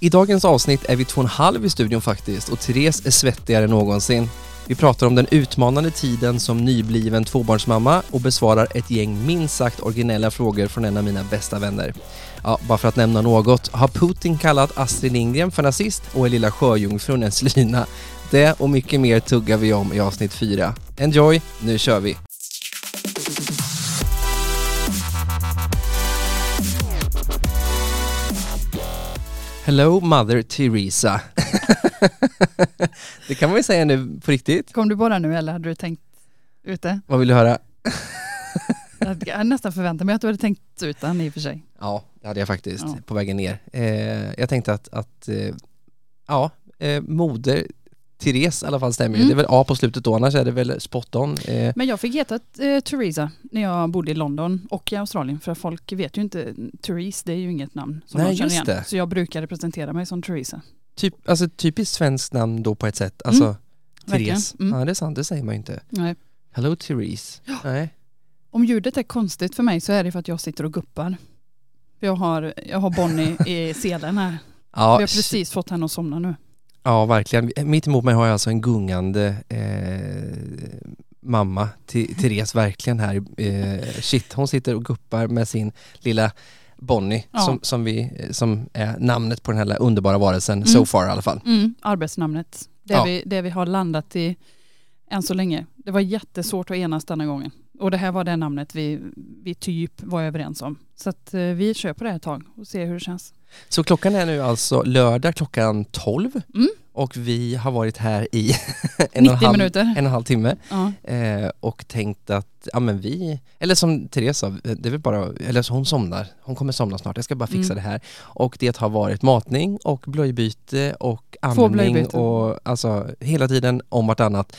I dagens avsnitt är vi två och en halv i studion faktiskt och Therese är svettigare än någonsin. Vi pratar om den utmanande tiden som nybliven tvåbarnsmamma och besvarar ett gäng minst sagt originella frågor från en av mina bästa vänner. Ja, bara för att nämna något, har Putin kallat Astrid Lindgren för nazist och är lilla sjöjungfrun en slyna? Det och mycket mer tuggar vi om i avsnitt 4. Enjoy, nu kör vi! Hello Mother Teresa. det kan man ju säga nu på riktigt. Kom du bara nu eller hade du tänkt ute? Vad vill du höra? Jag hade nästan förväntat mig att du hade tänkt ut den i och för sig. Ja, det hade jag faktiskt Ja. på vägen ner. Eh, jag tänkte att, att eh, ja, eh, moder Therese i alla fall stämmer ju. Mm. Det är väl A på slutet då, annars är det väl spot on. Eh, Men jag fick heta eh, Theresa när jag bodde i London och i Australien för folk vet ju inte, Therese det är ju inget namn som Nej, de känner igen. det. Så jag brukade presentera mig som Theresa. typ, alltså typiskt svenskt namn då på ett sätt. Alltså Mm. Therese. Mm. Ja, det är sant, det säger man ju inte. Nej. Hello Therese. Nej. Om ljudet är konstigt för mig så är det för att jag sitter och guppar. Jag har, jag har Bonnie i selen här. Ja, Vi har precis fått henne att somna nu. Ja, verkligen. Mitt emot mig har jag alltså en gungande eh, mamma, T- Therese, verkligen här. Eh, shit, hon sitter och guppar med sin lilla Bonnie, Ja. som, som, vi, som är namnet på den här underbara varelsen, Mm. so far i alla fall. Mm, arbetsnamnet. Det, Ja. vi, det vi har landat i än så länge. Det var jättesvårt att enas denna gången. Och det här var det namnet vi, vi typ var överens om. Så att eh, vi kör på det här ett tag och ser hur det känns. Så klockan är nu alltså lördag klockan 12 Mm. och vi har varit här i en, och en, 90 halv, minuter. en och en halv timme Ja. eh, och tänkt att, ja men vi, eller som Therese sa, det är väl bara, eller så hon somnar, hon kommer somna snart, jag ska bara fixa Mm. det här. Och det har varit matning och blöjbyte och amning och alltså hela tiden om vartannat.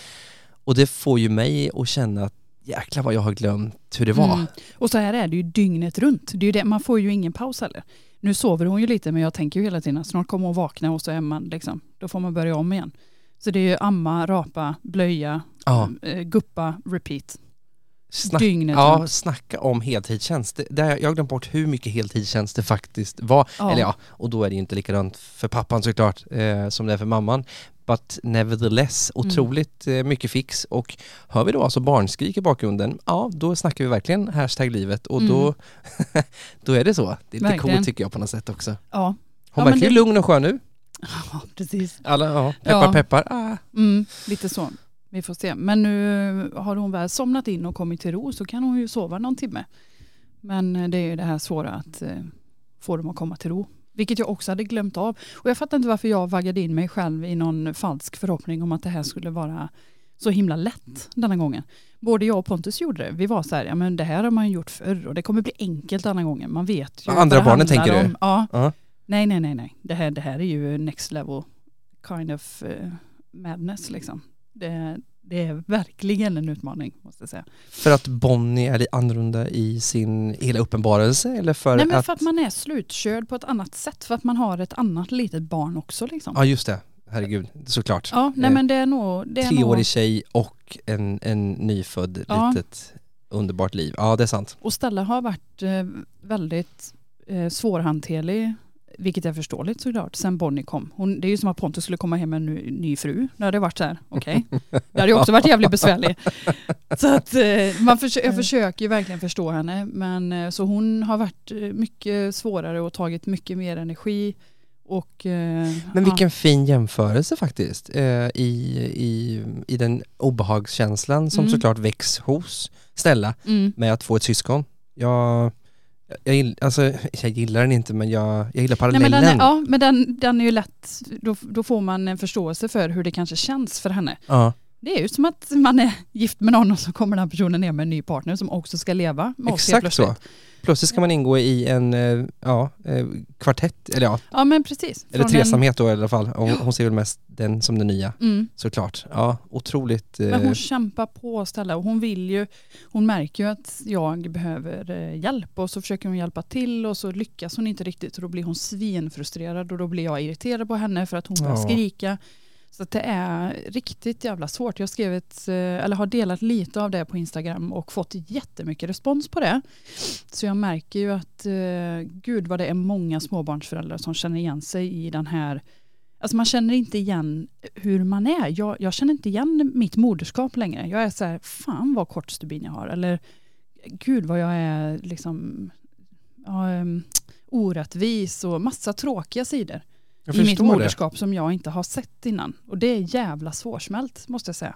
Och det får ju mig att känna att jäklar vad jag har glömt hur det var. Mm. Och så här är det ju dygnet runt. Det är det, man får ju ingen paus heller. Nu sover hon ju lite men jag tänker ju hela tiden att snart kommer hon vakna och så är man liksom, då får man börja om igen. Så det är ju amma, rapa, blöja, Ja, eh, guppa, repeat. snack, Dygnet ja, runt. snacka om heltidstjänst. Det, där, jag har glömt bort hur mycket heltidstjänst det faktiskt var. Ja. Eller ja, och då är det ju inte likadant för pappan såklart eh, som det är för mamman. But nevertheless, Mm. otroligt eh, mycket fix och hör vi då alltså barnskrik i bakgrunden, ja då snackar vi verkligen hashtag livet och då, då är det så. Det är lite Mm. Verkligen. coolt tycker jag på något sätt också. Ja, Hon Ja, ju det- lugn och skön nu. ja precis. Alla, ja, peppar Ja. peppar. Ah. Mm, lite så. Vi får se. Men nu har hon väl somnat in och kommit till ro så kan hon ju sova någon timme. Men eh, det är ju det här svåra att eh, få dem att komma till ro. Vilket jag också hade glömt av. Och jag fattar inte varför jag vaggade in mig själv i någon falsk förhoppning om att det här skulle vara så himla lätt denna gången. Både jag och Pontus gjorde det. Vi var så här, ja men det här har man ju gjort förr och det kommer bli enkelt denna gången. Man vet ju. Andra barnen tänker du? om. Ja. Ja. Nej, nej, nej, nej. Det här, det här är ju next level kind of eh, madness liksom. Det, det är verkligen en utmaning måste jag säga. För att Bonnie är annorlunda i sin hela uppenbarelse eller för nej, men att... för att man är slutkörd på ett annat sätt. För att man har ett annat litet barn också liksom. Ja just det, herregud, såklart. Ja, nej Eh, men det är nog... Det är treårig nog tjej och en, en nyfödd Ja. litet underbart liv. Ja, det är sant. och Stella har varit eh, väldigt eh, svårhanterlig, vilket är förståeligt såklart, sen Bonnie kom. Hon, det är ju som att Pontus skulle komma hem med en ny, ny fru. Det hade varit så här, okej. Det hade ju också varit jävligt besvärligt. Så att eh, man försö- jag försöker ju verkligen förstå henne. Men eh, så hon har varit eh, mycket svårare och tagit mycket mer energi. Och, Men ja. vilken fin jämförelse faktiskt i, i, i den obehagskänslan som Mm. såklart väcks hos Stella Mm. med att få ett syskon. Jag, jag, gill- alltså, jag gillar den inte men jag, jag gillar Nej, parallellen. men den är, ja, men den, den är ju lätt, då, då får man en förståelse för hur det kanske känns för henne. Ja, Det är ju som att man är gift med någon och så kommer den här personen ner med en ny partner som också ska leva med oss exakt så. plötsligt. Plötsligt ska man ingå i en eh, ja, eh, kvartett, eller ja, Ja men precis. eller Från en- tresamhet då i alla fall. Hon, hon ser väl mest den som den nya, Mm. såklart. Ja, otroligt. Eh, Men hon kämpar på Stella och hon vill ju, hon märker ju att jag behöver eh, hjälp och så försöker hon hjälpa till och så lyckas hon inte riktigt och då blir hon svinfrustrerad och då blir jag irriterad på henne för att hon börjar Ja. skrika. Så det är riktigt jävla svårt. Jag har skrivit, eh, eller har delat lite av det på Instagram och fått jättemycket respons på det. Så jag märker ju att eh, gud vad det är många småbarnsföräldrar som känner igen sig i den här Alltså man känner inte igen hur man är. Jag, jag känner inte igen mitt moderskap längre. Jag är så här, fan vad kort stubin jag har. Eller gud vad jag är liksom ja, um, orättvis och massa tråkiga sidor jag i mitt förstår det. moderskap som jag inte har sett innan. Och det är jävla svårsmält måste jag säga.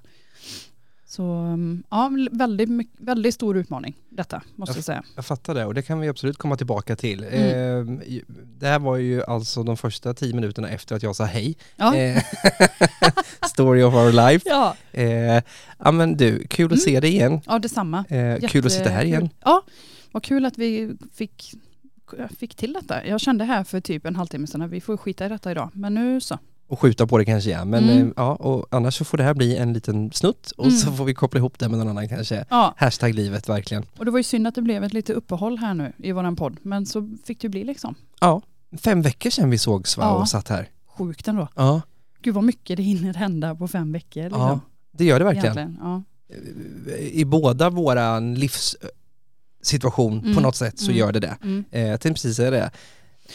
Så um, ja, väldigt, väldigt stor utmaning detta måste jag säga. Jag fattar det och det kan vi absolut komma tillbaka till. Mm. Eh, det här var ju alltså de första tio minuterna efter att jag sa hej. Ja, Eh, story of our life. ja. Eh, ja men du, kul att Mm. se dig igen. ja detsamma. Eh, kul att sitta här igen. Ja, vad kul att vi fick, fick till detta. Jag kände här för typ en halvtimme sedan att vi får skita i detta idag. Men nu så. Och skjuta på det kanske ja. Men Mm. eh, ja, och annars så får det här bli en liten snutt och Mm. så får vi koppla ihop det med någon annan kanske. Ja, Hashtag livet verkligen. och det var ju synd att det blev ett lite uppehåll här nu i våran podd. Men så fick det ju bli liksom. Ja, fem veckor sedan vi sågs va, Ja. och satt här. Sjukt ändå. Ja, Gud vad mycket det hinner hända på fem veckor. Liksom. ja det gör det verkligen. Ja. I båda våran livssituation på Mm. något sätt så Mm. gör det det. Mm. Eh, jag tänkte precis säga det.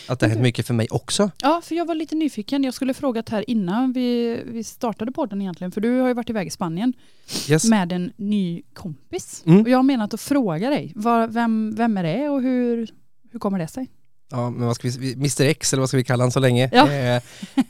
Att det har hänt mycket för mig också. ja, för jag var lite nyfiken. Jag skulle frågat här innan vi, vi startade podden egentligen. För du har ju varit iväg i Spanien Yes. med en ny kompis. Mm. Och jag har menat att fråga dig, vad, vem, vem är det och hur, hur kommer det sig? Ja, men vad ska vi, Mr X eller vad ska vi kalla han så länge? Ja. Eh,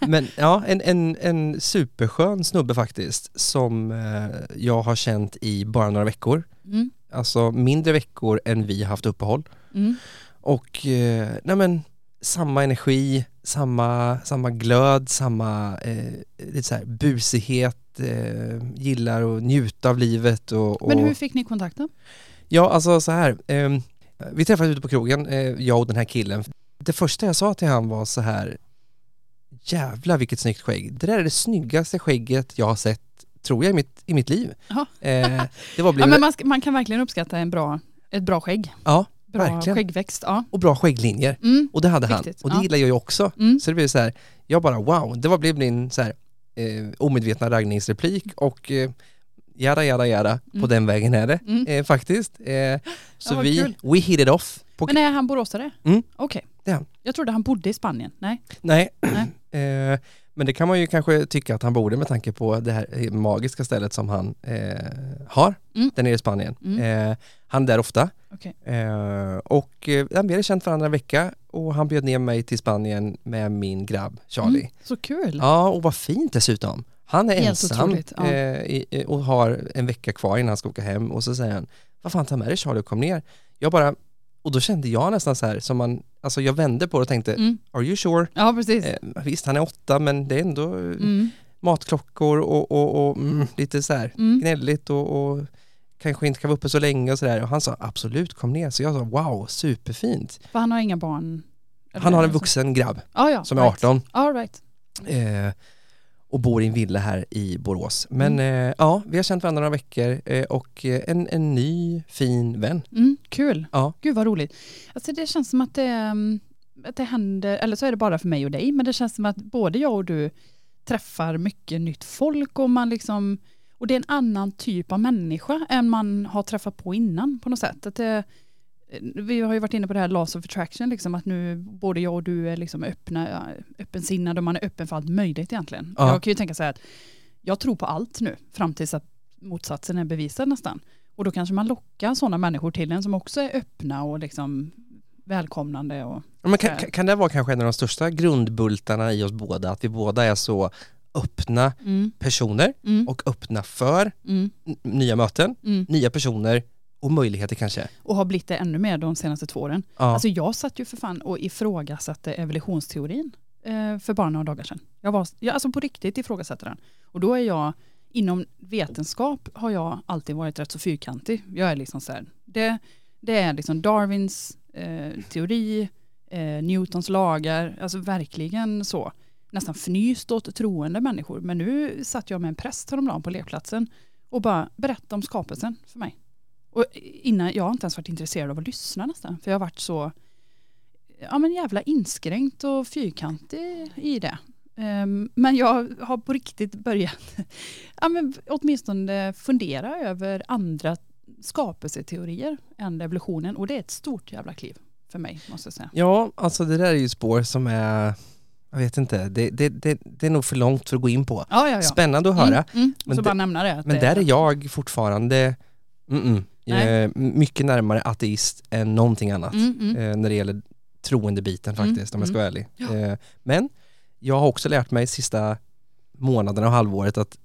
men ja, en, en, en superskön snubbe faktiskt som eh, jag har känt i bara några veckor. Mm. Alltså mindre veckor än vi har haft uppehåll. Mm. Och eh, nej men, samma energi, samma, samma glöd, samma eh, lite så här busighet, eh, gillar att njuta av livet och, och Men hur fick ni kontakt då? Ja, alltså så här. ehm, vi träffades ute på krogen, eh, jag och den här killen. Det första jag sa till han var så här, jävlar vilket snyggt skägg. Det där är det snyggaste skägget jag har sett, tror jag, i mitt, i mitt liv. Eh, det var Ja, men man, man kan verkligen uppskatta en bra, ett bra skägg. ja, Bra Verkligen. skäggväxt. Ja. och bra skägglinjer. Mm. Och det hade han. Viktigt, Och det ja. gillar jag ju också. Mm. Så det blev så här, jag bara wow, det var blev min så här, eh, omedvetna raggningsreplik och eh, jada jada jada, på Mm. den vägen är det Mm. eh, faktiskt. Eh, så vad vi, kul. we hit it off. På, Men är han boråsare? Mm. Okej. Han. Jag trodde han bodde i Spanien. Nej. Nej, Nej. men det kan man ju kanske tycka att han borde med tanke på det här magiska stället som han eh, har Mm. där nere i Spanien. Mm. Eh, han är där ofta Okej. eh, och eh, vi hade känt varandra en vecka och han bjöd ner mig till Spanien med min grabb Charlie. Mm. Så kul. Ja, och vad fint dessutom. Han är Helt ensam otroligt, ja. eh, i- och har en vecka kvar innan han ska åka hem och så säger han, vad fan ta med dig Charlie och kom ner. Jag bara, och då kände jag nästan så här som man, alltså jag vände på det och tänkte, Mm. are you sure? Ja, precis. Eh, visst, han är åtta men det är ändå eh, Mm. matklockor och, och, och mm, lite så här Mm. gnälligt och, och kanske inte kan vara uppe så länge och sådär. Och han sa absolut kom ner. Så jag sa wow, superfint. För han har inga barn? Han har en vuxen grabb Ja, ja. som är right. 18 All right. eh, och bor i en villa här i Borås. Men Mm. eh, ja, vi har känt varandra några veckor eh, och eh, en, en ny fin vän. Mm, kul. Ja. Gud vad roligt. Alltså det känns som att det, mm, att det händer, eller så är det bara för mig och dig, men det känns som att både jag och du träffar mycket nytt folk och man liksom, och det är en annan typ av människa än man har träffat på innan på något sätt. Att det, vi har ju varit inne på det här laws of attraction, liksom, att nu både jag och du är liksom öppna, öppensinnade och man är öppen för allt möjligt egentligen. Ja. Jag kan ju tänka så här att jag tror på allt nu, fram tills att motsatsen är bevisad nästan. Och då kanske man lockar sådana människor till en som också är öppna och liksom välkomnande. Och, Men kan, kan- det vara kanske en av de största grundbultarna i oss båda? Att vi båda är så öppna mm, personer mm, och öppna för mm, nya möten, mm. nya personer och möjligheter kanske. Och har blivit det ännu mer de senaste två åren. Ja. Alltså jag satt ju för fan och ifrågasatte evolutionsteorin eh, för bara några dagar sedan. Jag var, jag, alltså på riktigt ifrågasatte den. Och då är jag, inom vetenskap har jag alltid varit rätt så fyrkantig. Jag är liksom så här, det, det är liksom Darwins eh, teori, eh, Newtons lagar, alltså verkligen så. Nästan fnyst åt troende människor. Men nu satt jag med en präst häromdagen på lekplatsen och bara berättade om skapelsen för mig. Och innan, jag har inte ens varit intresserad av att lyssna nästan. För jag har varit så ja, men jävla inskränkt och fyrkantig i det. Ehm, Men jag har på riktigt börjat ja, men åtminstone fundera över andra skapelseteorier än evolutionen och det är ett stort jävla kliv för mig måste jag säga. Ja, alltså det där är ju spår som är, jag vet inte, det, det, det, det är nog för långt för att gå in på. Ja, ja, ja. Spännande att höra. Mm, mm. Men Men där är jag fortfarande mm. Eh, mycket närmare ateist än någonting annat. Mm, mm. eh, när det gäller troendebiten Mm, faktiskt, om jag ska vara ärlig. Ja. Eh, men jag har också lärt mig sista månaderna och halvåret att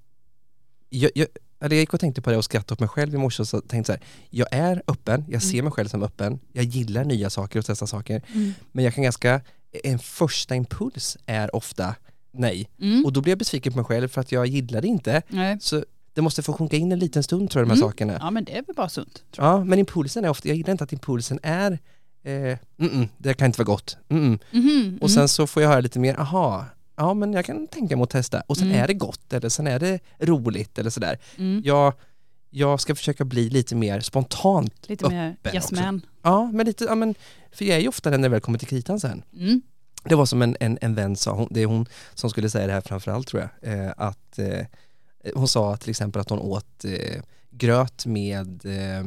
jag, jag, eller jag gick och tänkte på det och skrattade åt mig själv i morse och så tänkte så här, jag är öppen, jag ser Mm. mig själv som öppen, jag gillar nya saker och testa saker, Mm. men jag kan ganska, en första impuls är ofta nej. Mm. Och då blir jag besviken på mig själv för att jag gillar det inte. Nej. Så det måste få sjunka in en liten stund tror jag, de här Mm. sakerna. Ja men det är väl bara sunt. Jag. Ja, men impulsen är ofta, jag gillar inte att impulsen är eh, mm -mm, det kan inte vara gott. Mm -mm. Mhm, Och sen så får jag höra lite mer, aha, ja men jag kan tänka mig att testa. Och sen Mm. är det gott eller sen är det roligt eller sådär. mm. Jag, jag ska försöka bli lite mer spontant. Lite mer yes man. Ja, men lite, ja men, för jag är ju ofta den när det väl kommer till kritan sen. Mm. Det var som en, en, en vän sa, hon, det är hon som skulle säga det här framförallt tror jag, eh, att eh, hon sa till exempel att hon åt eh, gröt med eh,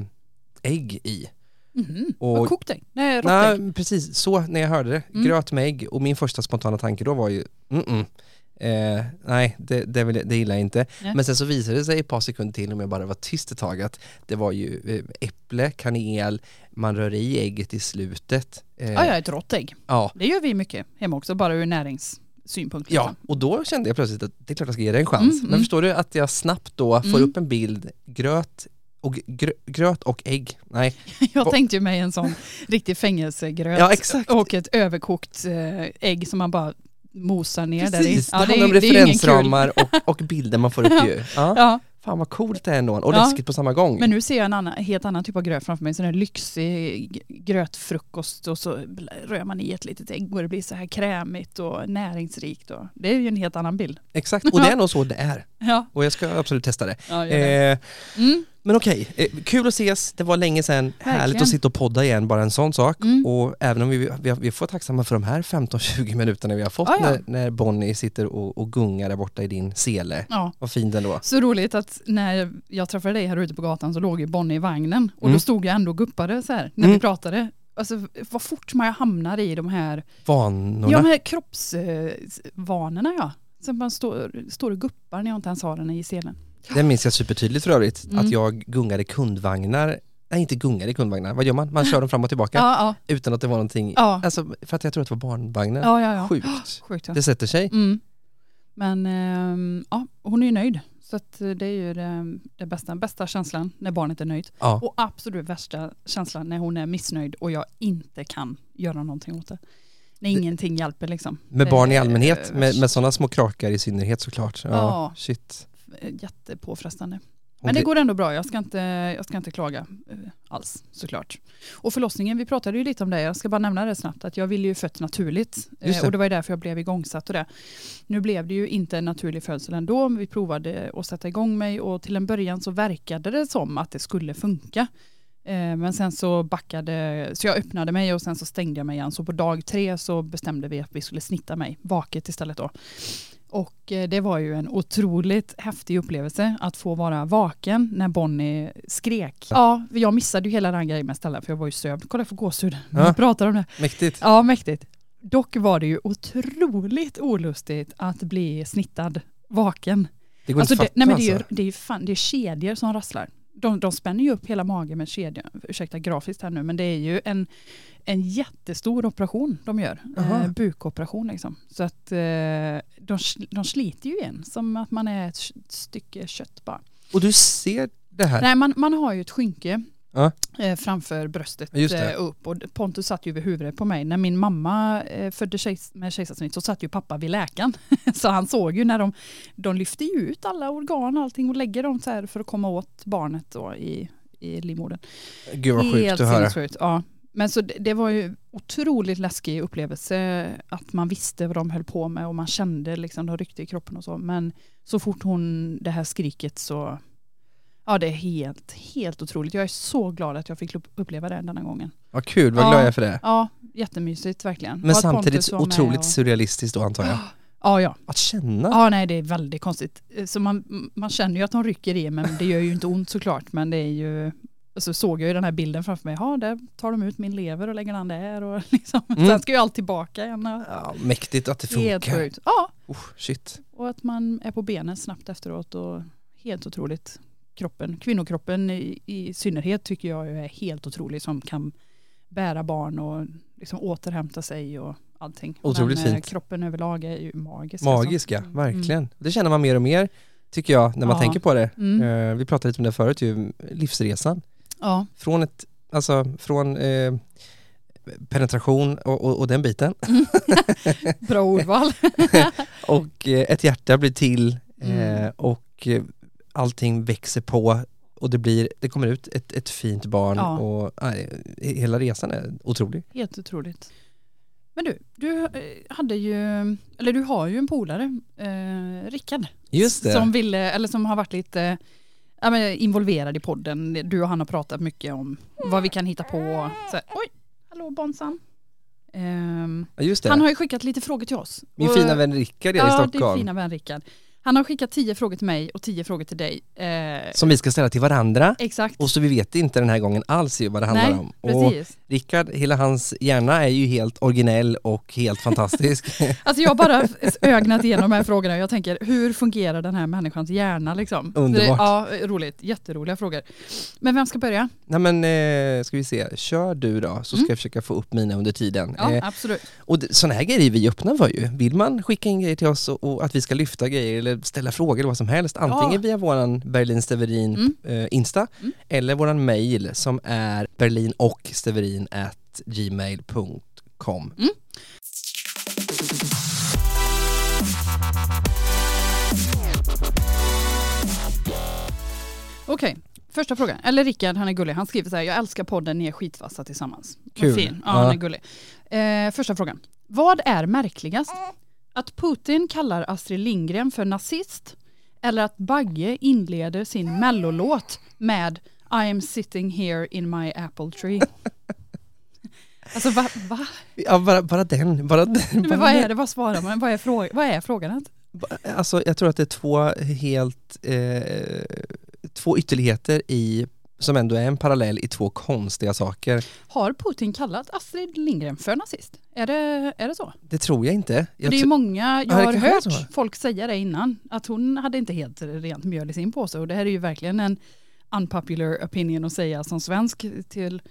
ägg i. Mhm. Och- Och kokt ägg? Nej, rått ägg. Precis så när jag hörde det. Mm. Gröt med ägg och min första spontana tanke då var ju mm -mm. Eh, nej, det, det, vill, det gillar jag inte. Nej. Men sen så visade det sig ett par sekunder till om jag bara var tyst ett tag att det var ju eh, äpple, kanel, man rör i ägget i slutet. Eh, Ja, ja, ett rått ägg. ja. Det gör vi mycket hemma också, bara ur näringssynpunkt. Ja, liksom. och då kände jag plötsligt att det är klart jag ska ge det en chans. Mm, Men mm. förstår du att jag snabbt då får Mm. upp en bild, gröt och, grö, gröt och ägg. Nej, Jag tänkte ju mig en sån riktig fängelsegröt ja exakt. och ett överkokt eh, ägg som man bara mosar ner där i. Precis, det Ja, handlar om referensramar och, och bilder man får upp ju. Ja. Ja, Fan vad coolt det är ändå och Ja. läskigt på samma gång. men nu ser jag en annan, helt annan typ av gröt framför mig. Sån här lyxig grötfrukost och så rör man i ett litet ägg och det blir så här krämigt och näringsrikt. Och, det är ju en helt annan bild. Exakt, och det är nog så det är. Ja, Och jag ska absolut testa det. ja det. Eh, Mm, men okej, eh, kul att ses. Det var länge sedan. Härligt Verkligen. att sitta och podda igen, bara en sån sak. Mm. Och även om vi, vi, vi får tacksamma för de här 15-20 minuterna vi har fått Ja, ja. När, när Bonnie sitter och, och gungar där borta i din sele. ja. Vad fint ändå. Så roligt att när jag träffade dig här ute på gatan så låg ju Bonnie i vagnen och Mm. då stod jag ändå och guppade så här när Mm. vi pratade. Alltså vad fort man hamnar i de här, Vanorna. ja, de här kroppsvanorna ja. Sen man står, står och guppar när jag inte ens har den i selen. Det minns jag supertydligt för övrigt. Mm. Att jag gungade kundvagnar. Nej, inte gungade kundvagnar. Vad gör man? Man kör dem fram och tillbaka Ja, utan att det var någonting. ja, Alltså, för att jag tror att det var barnvagnar. ja, ja. ja. Sjukt. Sjukt ja. Det sätter sig. Mm. Men ehm, ja, hon är ju nöjd. Så eh, det är ju det, det bästa, bästa känslan när barnet är nöjd. Ja. Och absolut värsta känslan när hon är missnöjd och jag inte kan göra någonting åt det. När ingenting hjälper liksom. Med Det barn i allmänhet, med, med sådana små krakar i synnerhet såklart. Ja, Ja. shit. Jättepåfrestande. Hon Men det går ändå bra, jag ska inte, jag ska inte klaga eh, alls såklart. Och förlossningen, vi pratade ju lite om det, jag ska bara nämna det snabbt, att jag ville ju fött naturligt. Eh, det. och det var ju därför jag blev igångsatt och det. Nu blev det ju inte en naturlig födsel ändå, vi provade att sätta igång mig och till en början så verkade det som att det skulle funka. Eh, Men sen så backade, så jag öppnade mig och sen så stängde jag mig igen. Så på dag tre så bestämde vi att vi skulle snitta mig vaket istället då. Och eh, det var ju en otroligt häftig upplevelse att få vara vaken när Bonnie skrek. Ja, jag missade ju hela den grejen med Stella för jag var ju sövd. Kolla jag får gåshud när Ja. pratar om det. Mäktigt. Ja, mäktigt. Dock var det ju otroligt olustigt att bli snittad vaken. Det går Alltså inte det, att fatta nej men det är ju alltså. det är, fan, det är kedjor som rasslar. De, de spänner ju upp hela magen med kedjor. Ursäkta grafiskt här nu, men det är ju en, en jättestor operation de gör. Eh, bukoperation liksom. Så att eh, de, de sliter ju igen som att man är ett stycke kött bara. Och du ser det här? Nej, man, man har ju ett skynke Ja. eh, framför bröstet eh, upp och Pontus satt ju vid huvudet på mig. När min mamma eh, födde kejs med kejsarsnitt så satt ju pappa vid läkaren. så han såg ju när de, de lyfter ju ut alla organ och allting och lägger dem så här för att komma åt barnet då i, i livmodern. Gud vad sjukt att höra. sinnessjukt, ja. Men så det, det var ju otroligt läskig upplevelse att man visste vad de höll på med och man kände liksom de ryckte i kroppen och så. Men så fort hon, det här skriket så, ja det är helt, helt otroligt. Jag är så glad att jag fick upp- uppleva det denna gången. Vad kul, vad Ja. glad jag är för det. Ja, jättemysigt verkligen. Men samtidigt otroligt och- surrealistiskt då antar jag. Ja, ja. Att känna? Ja, nej det är väldigt konstigt. Eh, Så man, man känner ju att de rycker i men det gör ju inte ont såklart. Men det är ju, så såg jag ju den här bilden framför mig. Ja, där tar de ut min lever och lägger den där. Och liksom. Mm. Sen ska ju allt tillbaka igen. Ja, mäktigt att det Helt funkar. sjukt. Ja, Oh, shit. och att man är på benen snabbt efteråt. Och helt otroligt. Kroppen, kvinnokroppen i, i synnerhet tycker jag är helt otrolig som kan bära barn och liksom återhämta sig och allting. Otroligt Men, eh, fint. kroppen överlag är ju magisk. Magiska, alltså. verkligen. Det känner man mer och mer, tycker jag, när man Ja. tänker på det. Mm. Eh, vi pratade lite om det förut ju, livsresan. Ja, Från ett, alltså från eh, penetration och, och, och den biten bra ordval. och eh, ett hjärta blir till Mm. och allting växer på och det blir, det kommer ut ett, ett fint barn Ja. och nej, hela resan är otrolig. Helt otroligt. Men du, du eh, hade ju, eller du har ju en polare, eh, Rickard, Just det. som ville, eller som har varit lite ja, men, involverad i podden. Du och han har pratat mycket om vad vi kan hitta på. Så, oj, hallå Bonsan. Ja, Just det. han har ju skickat lite frågor till oss. Min Och- fina vän Rickard är i Ja, din Stockholm. fina vän Rickard. Han har skickat tio frågor till mig och tio frågor till dig. Eh, Som vi ska ställa till varandra. exakt. Och så vi vet inte den här gången alls vad det handlar Nej, om. Och precis. Rickard, hela hans hjärna är ju helt originell och helt fantastisk. Alltså jag har bara ögnat igenom de här frågorna och jag tänker hur fungerar den här människans hjärna liksom? Underbart. Ja, roligt. Jätteroliga frågor. Men vem ska börja? Nej men eh, ska vi se, kör du då så ska Mm. jag försöka få upp mina under tiden. Ja, Eh, absolut. och det, sådana här grejer är vi öppna för ju. Vill man skicka in grejer till oss och, och att vi ska lyfta grejer eller ställa frågor eller vad som helst, antingen Ja. via våran Berlin Steverin Mm. eh, Insta Mm. eller våran mail som är berlin och steverin at gmail.com. Mm. Okej, första frågan. Eller Rickard, han är gullig. Han skriver så här, jag älskar podden, ni är skitvassa tillsammans. Vad Kul. Fin. Ja, Ja. han är gullig. Eh, första frågan. Vad är märkligast? Att Putin kallar Astrid Lindgren för nazist eller att Bagge inleder sin mellolåt med I am sitting here in my apple tree. Alltså va? va? Ja, bara, bara den. Bara den Men bara vad den. är det? Vad svarar man? Vad är, fråga, vad är frågan? Alltså jag tror att det är två helt, eh, två ytterligheter i, som ändå är en parallell i två konstiga saker. Har Putin kallat Astrid Lindgren för nazist? Är det, är det så? Det tror jag inte. Jag det är ju många, jag har hört folk säga det innan, att hon hade inte helt rent mjöl i sin påse och det här är ju verkligen en unpopular opinion att säga som svensk till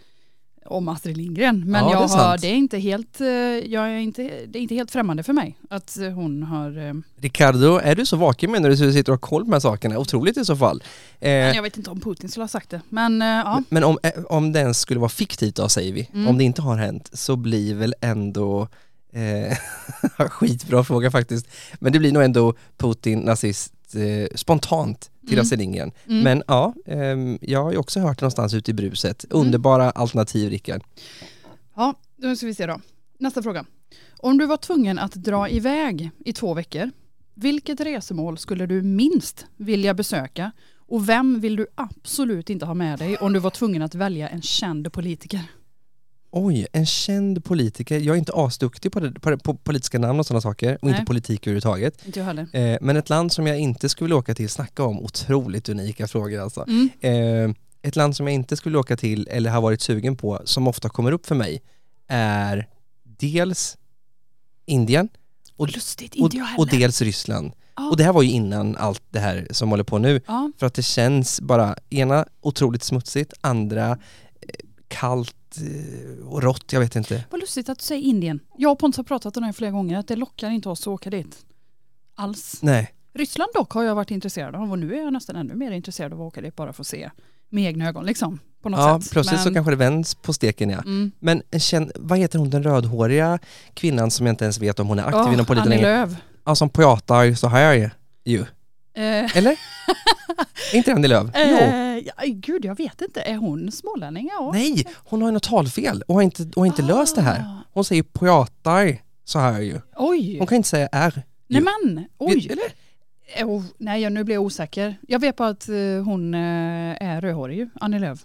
om Astrid Lindgren. Men Ja, det är jag har, det är inte helt, eh, jag är inte, det är inte helt främmande för mig att hon har, eh, Ricardo, är du så vaken med när du sitter och har koll på de här sakerna? Otroligt i så fall. Eh, men jag vet inte om Putin skulle ha sagt det. Men ja, Men om, om det ens skulle vara fiktivt då säger vi, Mm. om det inte har hänt så blir väl ändå skitbra fråga faktiskt. Men det blir nog ändå Putin nazist eh, spontant till Mm. Astrid Lindgren. mm. Men ja, ehm, jag har ju också hört det någonstans ute i bruset. Mm. Underbara alternativ Rickard. Ja, då ska vi se då. Nästa fråga. Om du var tvungen att dra iväg i två veckor, vilket resemål skulle du minst vilja besöka? Och vem vill du absolut inte ha med dig om du var tvungen att välja en känd politiker? Oj, en känd politiker. Jag är inte asduktig på, det, på, på politiska namn och sådana saker och Nej. inte politik överhuvudtaget. Inte. Eh, men ett land som jag inte skulle vilja åka till, snacka om otroligt unika frågor alltså. Mm. Eh, ett land som jag inte skulle åka till eller har varit sugen på, som ofta kommer upp för mig, är dels Indien och, Lustigt, och, och dels Ryssland. Ja. Och det här var ju innan allt det här som håller på nu. ja. För att det känns bara, ena otroligt smutsigt, andra kallt eh, och rått, jag vet inte. Vad lustigt att du säger Indien. Jag och Pontus har pratat om det flera gånger, att det lockar inte oss att åka dit. Alls. Nej, Ryssland dock har jag varit intresserad av och nu är jag nästan ännu mer intresserad av att åka dit bara för att se med egna ögon liksom. På något ja, sätt. plötsligt så Men- kanske det vänds på steken ja. Mm. Men en känd, vad heter hon den rödhåriga kvinnan som jag inte ens vet om hon är aktiv Åh, inom politiken Annie? Lööf. Ja, som pratar så här ju. Eh, Eller? är inte Annie Lööf? Jo. eh, ja, gud, jag vet inte. Är hon smålänning? Ja. Nej, hon har ju något talfel och har inte, och har inte löst det här. Ah, Hon säger pratar så här ju. Oj, Hon kan inte säga R. nej men, oj. Eller? Eh, oh, nej, jag- nu blir jag osäker. Jag vet bara att hon är rödhårig Annie Lööf.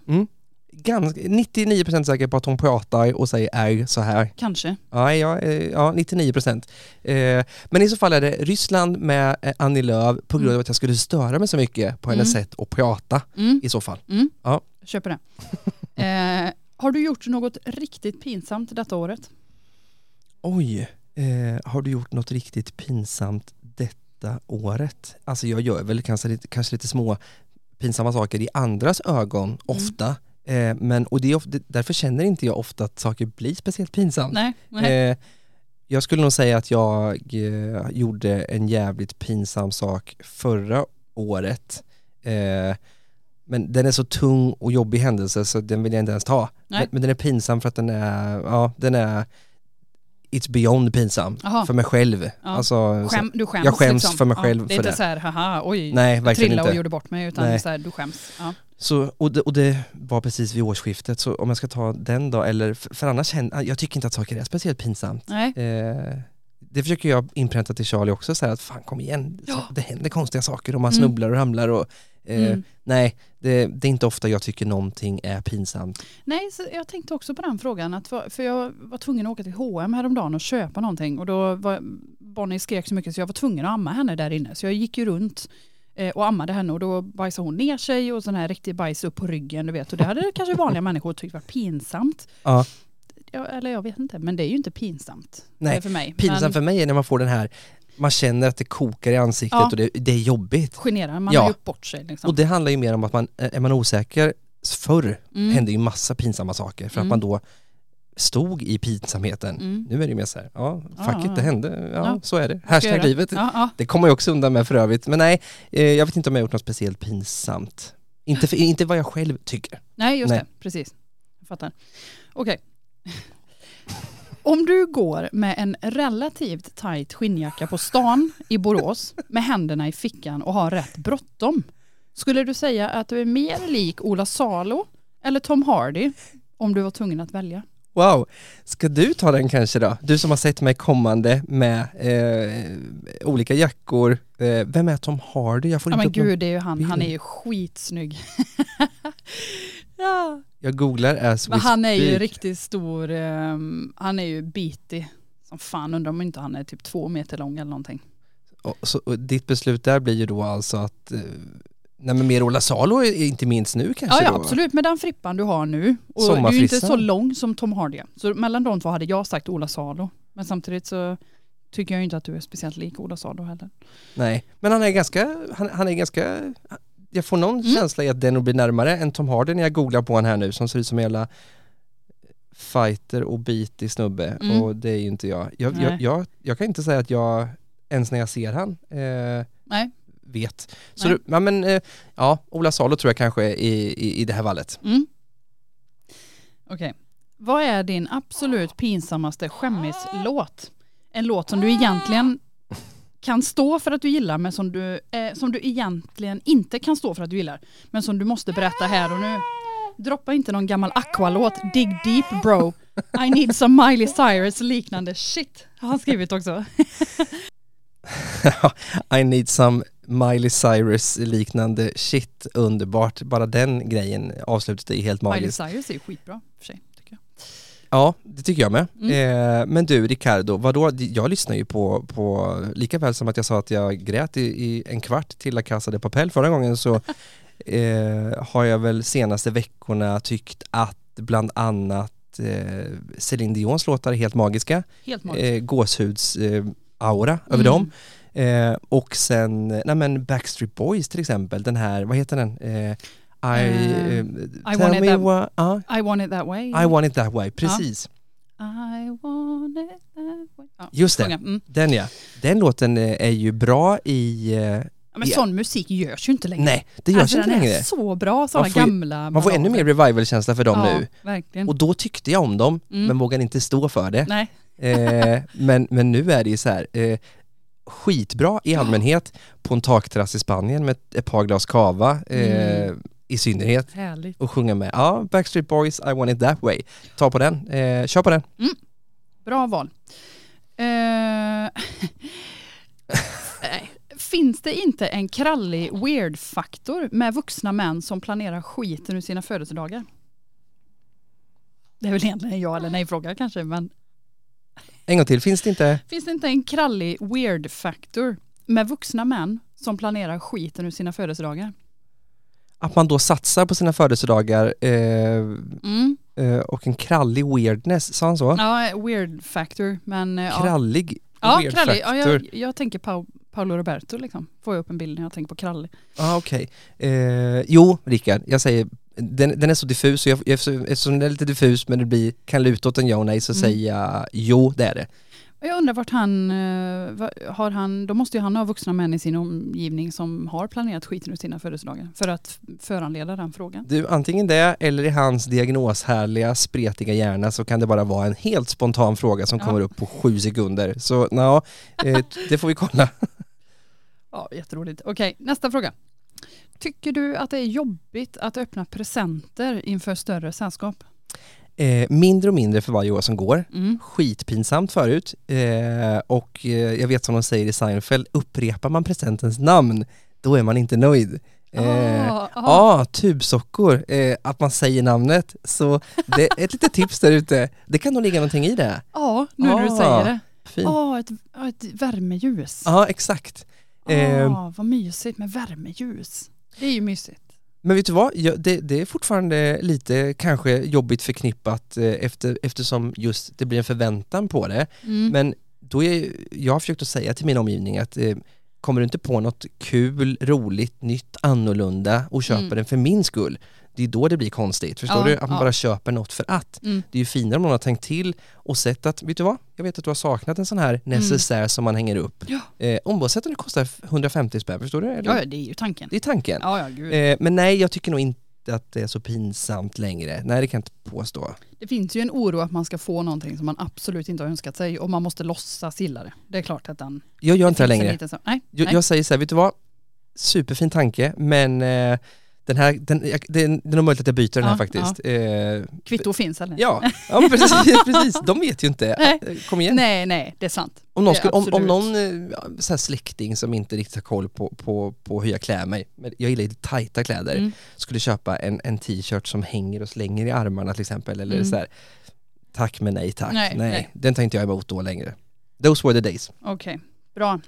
Ganska, 99% säker på att hon pratar och säger är så här. Kanske. Ja, ja, eh, ja 99%. Eh, men i så fall är det Ryssland med eh, Annie Lööf på grund av Mm. att jag skulle störa mig så mycket på hennes Mm. sätt att prata Mm. i så fall. Mm. Ja. Jag köper det. eh, har du gjort något riktigt pinsamt detta året? Oj, eh, har du gjort något riktigt pinsamt detta året? Alltså jag gör väl kanske lite, kanske lite små pinsamma saker i andras ögon ofta. Eh, men, och det är ofta, därför känner inte jag ofta att saker blir speciellt pinsamt. Nej. nej. Eh, jag skulle nog säga att jag eh, gjorde en jävligt pinsam sak förra året. Eh, men den är så tung och jobbig händelse så den vill jag inte ens ta. Men, men den är pinsam för att den är, ja den är It's beyond pinsam Jaha. för mig själv. Alltså, Skäm, du skäms jag skäms liksom. för mig själv Det är för inte det. så här, haha, oj, nej, verkligen trilla och inte. gjorde bort mig, utan Nej. så här, du skäms. Ja. Så, och, det, och det var precis vid årsskiftet, så om jag ska ta den då, eller för, för annars känner jag tycker inte att saker är speciellt pinsamt. Nej. Eh, det försöker jag inpränta till Charlie också, så här att fan kom igen, Ja. det händer konstiga saker och man Mm. snubblar och ramlar och eh, Mm. nej, det, det är inte ofta jag tycker någonting är pinsamt. Nej, så jag tänkte också på den frågan. Att, för för jag var tvungen att åka till H&M häromdagen och köpa någonting. Och då var Bonnie skrek så mycket så jag var tvungen att amma henne där inne. Så jag gick ju runt och ammade henne och då bajsade hon ner sig och sån här riktig bajs upp på ryggen. Du vet. Och det hade kanske vanliga människor tyckt var pinsamt. Ja. Ja, eller jag vet inte, men det är ju inte pinsamt Nej, eh, för mig. Pinsamt men för mig är när man får den här, man känner att det kokar i ansiktet Ja. och det, det är jobbigt. generar, man Ja. har gjort bort sig. Liksom. Och det handlar ju mer om att man, eh, är man osäker, förr Mm. hände ju massa pinsamma saker för att Mm. man då stod i pinsamheten. Mm. Nu är det mer så här, ja, fuck Ja, it, det hände, ja, Ja. så är det. Hashtag livet. Ja. Det kommer jag också undan med för övrigt. Men nej, eh, jag vet inte om jag gjort något speciellt pinsamt. Inte, för, inte vad jag själv tycker. Nej, just Nej. det. Precis. Jag fattar. Okej. Om du går med en relativt tajt skinnjacka på stan i Borås med händerna i fickan och har rätt bråttom. Skulle du säga att du är mer lik Ola Salo eller Tom Hardy om du var tvungen att välja? Wow, ska du ta den kanske då? Du som har sett mig kommande med eh, olika jackor. Eh, vem är Tom Hardy? Jag får Ja inte men upp gud, det är ju han. Han bild. är ju skitsnygg. ja. Jag googlar as Men han är ju speak. riktigt stor. ehm, han är ju bitig. Som fan undrar om inte han är typ två meter lång eller någonting. Och, så, och ditt beslut där blir ju då alltså att eh, Nej men mer Ola Salo är inte minst nu kanske Ja, ja absolut, med den frippan du har nu. Och du är ju inte så lång som Tom Hardy. Så mellan de två hade jag sagt Ola Salo. Men samtidigt så tycker jag inte att du är speciellt lik Ola Salo heller. Nej, men han är ganska, han, han är ganska Jag får någon Mm. känsla i att den blir närmare än Tom Hardy när jag googlar på honom här nu som ser ut som en jävla fighter och bitig snubbe Mm. och det är ju inte jag. Jag, jag, jag. jag kan inte säga att jag, ens när jag ser han, eh, Nej. Vet. Så du, ja, men, eh, ja, Ola Salo tror jag kanske i, i, i det här fallet. Mm. Okej. Vad är din absolut pinsammaste skämmislåt? En låt som du egentligen kan stå för att du gillar men som du, eh, som du egentligen inte kan stå för att du gillar. Men som du måste berätta här och nu. Droppa inte någon gammal Aqua-låt. Dig deep bro. I need some Miley Cyrus liknande shit. Har han skrivit också. I need some Miley Cyrus liknande shit, underbart. Bara den grejen, avslutet är helt Miley magiskt. Cyrus är ju skitbra för sig. Tycker jag. Ja, det tycker jag med. Mm. Eh, men du Ricardo, vadå? Jag lyssnar ju på, på, lika väl som att jag sa att jag grät i, i en kvart till La Casa de Papel förra gången så eh, har jag väl senaste veckorna tyckt att bland annat eh, Céline Dions låtar är helt magiska. Helt magiskt. Eh, gåshuds eh, aura över Mm. dem. Eh, och sen, nej men Backstreet Boys till exempel, den här, vad heter den? Eh, I, eh, I want it that- what, ja, I want it that way. I want it that way, precis. I want it that way. Ja, Just det. Mm. Den ja. Den låten eh, är ju bra i... Ja, men Ja. sån musik görs ju inte längre. Nej, det görs alltså, inte den längre. är så bra, sådana Man gamla Man får ännu mer revival-känsla för dem ja, nu. verkligen. Och då tyckte jag om dem, Mm. men vågade inte stå för det. Nej, Eh, men, men nu är det ju så här, eh, skitbra i allmänhet på en takterrass i Spanien med ett, par glas cava eh, Mm. i synnerhet. härligt. Och sjunga med, ja, Backstreet Boys, I want it that way. Ta på den, eh, kör på den. Bra val. Nej. Finns det inte en krallig weird-faktor med vuxna män som planerar skiten ur sina födelsedagar? Det är väl egentligen en ja eller nej fråga kanske men En gång till, finns det inte? finns det inte en krallig weird factor med vuxna män som planerar skiten ur sina födelsedagar? Att man då satsar på sina födelsedagar eh, Mm. eh, och en krallig weirdness, sa han så? Ja, weird factor men eh, ja. Krallig Ja, weird krallig. Ja, factor. jag, jag tänker Pau, Paolo Roberto liksom. Får jag upp en bild när jag tänker på krallig. Ah, okej. Eh, jo, Rickard, jag säger, den, den är så diffus, så jag, eftersom den är lite diffus men det blir, kan luta åt en ja och nej så Mm. säger jag jo, det är det. Jag undrar vart han, eh, har han, då måste ju han ha vuxna män i sin omgivning som har planerat skiten ur sina födelsedagar för att föranleda den frågan. Du, antingen det eller i hans diagnoshärliga, spretiga hjärna så kan det bara vara en helt spontan fråga som Ja. kommer upp på sju sekunder. Så ja, eh, det får vi kolla. Ja, jätteroligt. Okej, nästa fråga. Tycker du att det är jobbigt att öppna presenter inför större sällskap? Eh, mindre och mindre för varje år som går. Mm. Skitpinsamt förut eh, och eh, jag vet som de säger i Seinfeld, upprepar man presentens namn, då är man inte nöjd. Eh, Ah, Ja, ah. tubsockor, eh, att man säger namnet. Så det är ett litet tips där ute. Det kan nog ligga någonting i det. Ja, nu när du Ah, säger det. Ja, ett, ja, ett värmeljus. Ja, exakt. Eh, Ah, vad mysigt med värmeljus. Det är ju mysigt. Men vet du vad, Jag- det, det är fortfarande lite kanske jobbigt förknippat eh, efter, eftersom just det blir en förväntan på det. Mm. Men då är, jag har försökt att säga till min omgivning att eh, kommer du inte på något kul, roligt, nytt, annorlunda och köper Mm. den för min skull, det är då det blir konstigt. Förstår Ja, du? Att man ja. bara köper något för att. Mm. Det är ju finare om någon har tänkt till och sett att, vet du vad? Jag vet att du har saknat en sån här necessär som man hänger upp. Ja. Eh, oavsett om det kostar 150 spänn, förstår du? Eller? Ja, det är ju tanken. Det är tanken. Ja, ja. Eh, men nej, jag tycker nog inte att det är så pinsamt längre. Nej, det kan jag inte påstå. Det finns ju en oro att man ska få någonting som man absolut inte har önskat sig och man måste låtsas gilla det. Det är klart att den... Jag gör inte det längre. så- Nej, Jag, nej. jag säger så här, vet du vad? Superfin tanke, men eh, den här, den, det är nog möjligt att jag byter den här Ja, faktiskt. Eh, Kvitto finns eller? ja, ja men precis, precis, de vet ju inte. Nej. Kom igen. Nej, nej, det är sant. Om någon, skulle, om, om någon eh, ja, så här släkting som inte riktigt har koll på, på, på hur jag klär mig, men jag gillar lite tajta kläder, Mm. skulle köpa en, en t-shirt som hänger och slänger i armarna till exempel, eller Mm. så här, tack men nej tack. Nej, Nej, nej. den tar inte jag emot då längre. Those were the days. Okej, bra.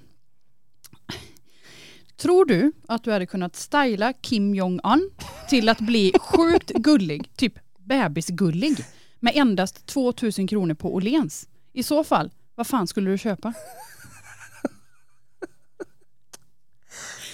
Tror du att du hade kunnat styla Kim Jong-Un till att bli sjukt gullig, typ bebisgullig, med endast 2000 kronor på Åhléns? I så fall, vad fan skulle du köpa?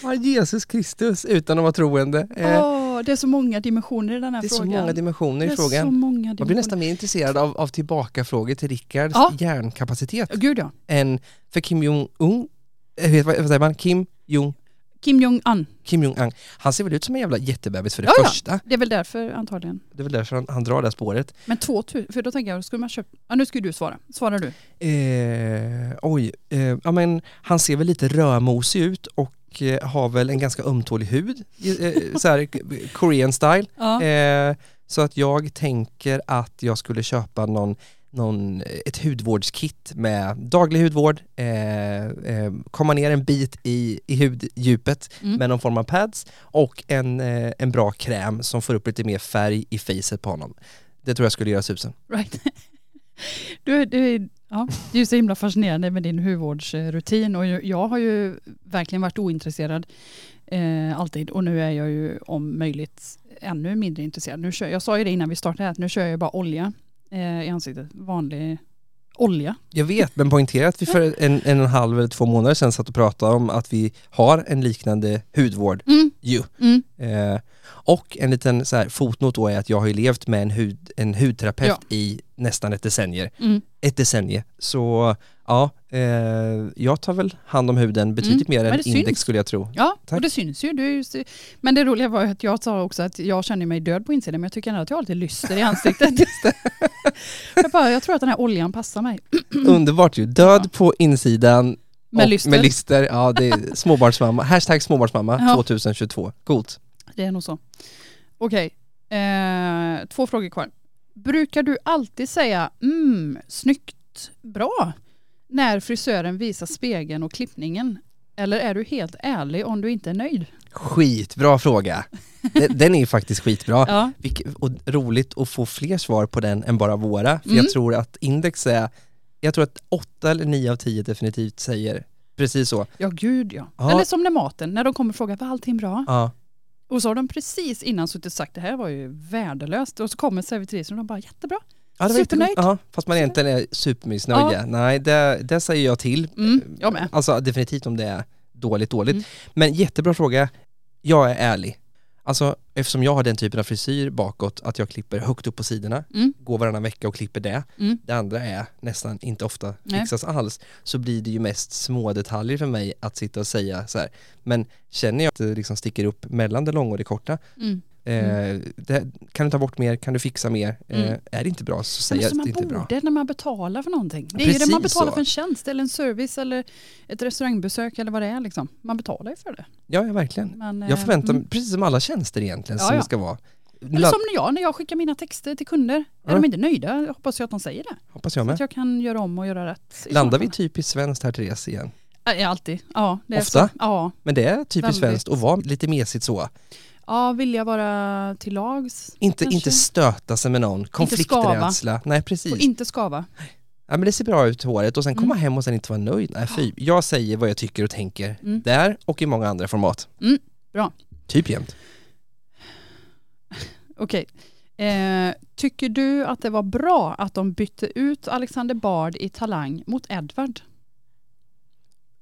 Ja, Jesus Kristus utan att vara troende. Eh, det är så många dimensioner i den här det är så frågan. många dimensioner i så frågan. många dimensioner. Jag blir nästan mer intresserad av, av tillbakafrågor till Rickards Ja. hjärnkapacitet Gud ja. än för Kim Jong-Un, eh, vad säger man? Kim Jong Kim Jong-Un. Kim Jong-Un. Han ser väl ut som en jävla jättebebis för det Ja, ja. första. Det är väl därför antagligen. Det är väl därför han, han drar det här spåret. Men 2000, för då tänker jag, skulle man köpa... Ja, nu ska du svara. Svarar du. Eh, oj, eh, ja men han ser väl lite rödmosig ut och eh, har väl en ganska ömtålig hud, eh, så här Korean style. Ja. Eh, så att jag tänker att jag skulle köpa någon, någon, ett hudvårdskit med daglig hudvård, eh, eh, komma ner en bit i, i huddjupet Mm. med någon form av pads och en, eh, en bra kräm som får upp lite mer färg i facet på honom. Det tror jag skulle göra susen. Right. Du, du, ja, det är så himla fascinerande med din hudvårdsrutin och jag har ju verkligen varit ointresserad eh, alltid och nu är jag ju om möjligt ännu mindre intresserad. Nu kör, jag sa ju det innan vi startade att nu kör jag bara olja eh, i ansiktet. Vanlig olja. Jag vet, men poängtera att vi för en, en och en halv eller två månader sedan satt och pratade om att vi har en liknande hudvård Mm, ju. mm. Eh, och en liten så här, fotnot då är att jag har ju levt med en, hud, en hudterapeut Ja. i nästan ett decennium. Mm. Ett decennium. Så ja, jag tar väl hand om huden betydligt mer men än index syns. skulle jag tro. Ja, Tack. och det syns ju. Du men det roliga var att jag sa också att jag känner mig död på insidan men jag tycker ändå att jag har lite lyster i ansiktet. jag, bara, jag tror att den här oljan passar mig. Underbart ju. Död Ja. på insidan Med lyster. med lister. Ja, det är småbarnsmamma. Hashtag småbarnsmamma Ja. 2022. Coolt. Det är nog så. Okej, eh, två frågor kvar. Brukar du alltid säga mm, snyggt, bra när frisören visar spegeln och klippningen? Eller är du helt ärlig om du inte är nöjd? Skitbra fråga. Den, den är ju faktiskt skitbra. Ja. Och roligt att få fler svar på den än bara våra. För Mm. jag tror att index är, jag tror att åtta eller nio av tio definitivt säger precis så. ja, gud ja. Ja. Eller som när maten, när de kommer och frågar var allting bra? Ja, Och så har de precis innan suttit och sagt det här var ju värdelöst. Och så kommer servitrisen och de bara jättebra. Ja det var Supernöjd. jättegott. Ja, fast man egentligen är supermissnöjd. Nej, det, det säger jag till. Mm, jag med. Alltså definitivt om det är dåligt, dåligt. Mm. Men jättebra fråga. Jag är ärlig. Alltså eftersom jag har den typen av frisyr bakåt, att jag klipper högt upp på sidorna, Mm. går varannan vecka och klipper det. Mm. Det andra är nästan inte ofta Nej. fixas alls. Så blir det ju mest små detaljer för mig att sitta och säga så här. Men känner jag att det liksom sticker upp mellan det långa och det korta, Mm. Eh, det, kan du ta bort mer, kan du fixa mer? Eh, Mm. är det inte bra så säger jag att det inte är bra. borde när man betalar för någonting. Det är ju det Precis man betalar så. för en tjänst eller en service eller ett restaurangbesök eller vad det är. Liksom. Man betalar ju för det. Ja, ja verkligen. Men, eh, Jag förväntar mig, mm. precis som alla tjänster egentligen, Ja, som ja. det ska vara. Eller som när jag, när jag skickar mina texter till kunder. Är de inte nöjda jag hoppas jag att de säger det. Hoppas jag Så med. att jag kan göra om och göra rätt. Landar så vi typiskt svenskt här Therese igen? Alltid. Ja, det är Ofta? Så. Ja. Men det är typiskt svenskt att vara lite mesigt så. Ja, vill jag vara till lags. Inte, Kanske. inte stöta sig med någon, konflikträdsla. Nej precis. Och inte skava. Ja, men det ser bra ut håret och sen komma Mm. hem och sen inte vara nöjd. Nej fy. Jag säger vad jag tycker och tänker Mm. där och i många andra format. Mm, bra. Typ jämt. Okej. Eh, tycker du att det var bra att de bytte ut Alexander Bard i Talang mot Edvard?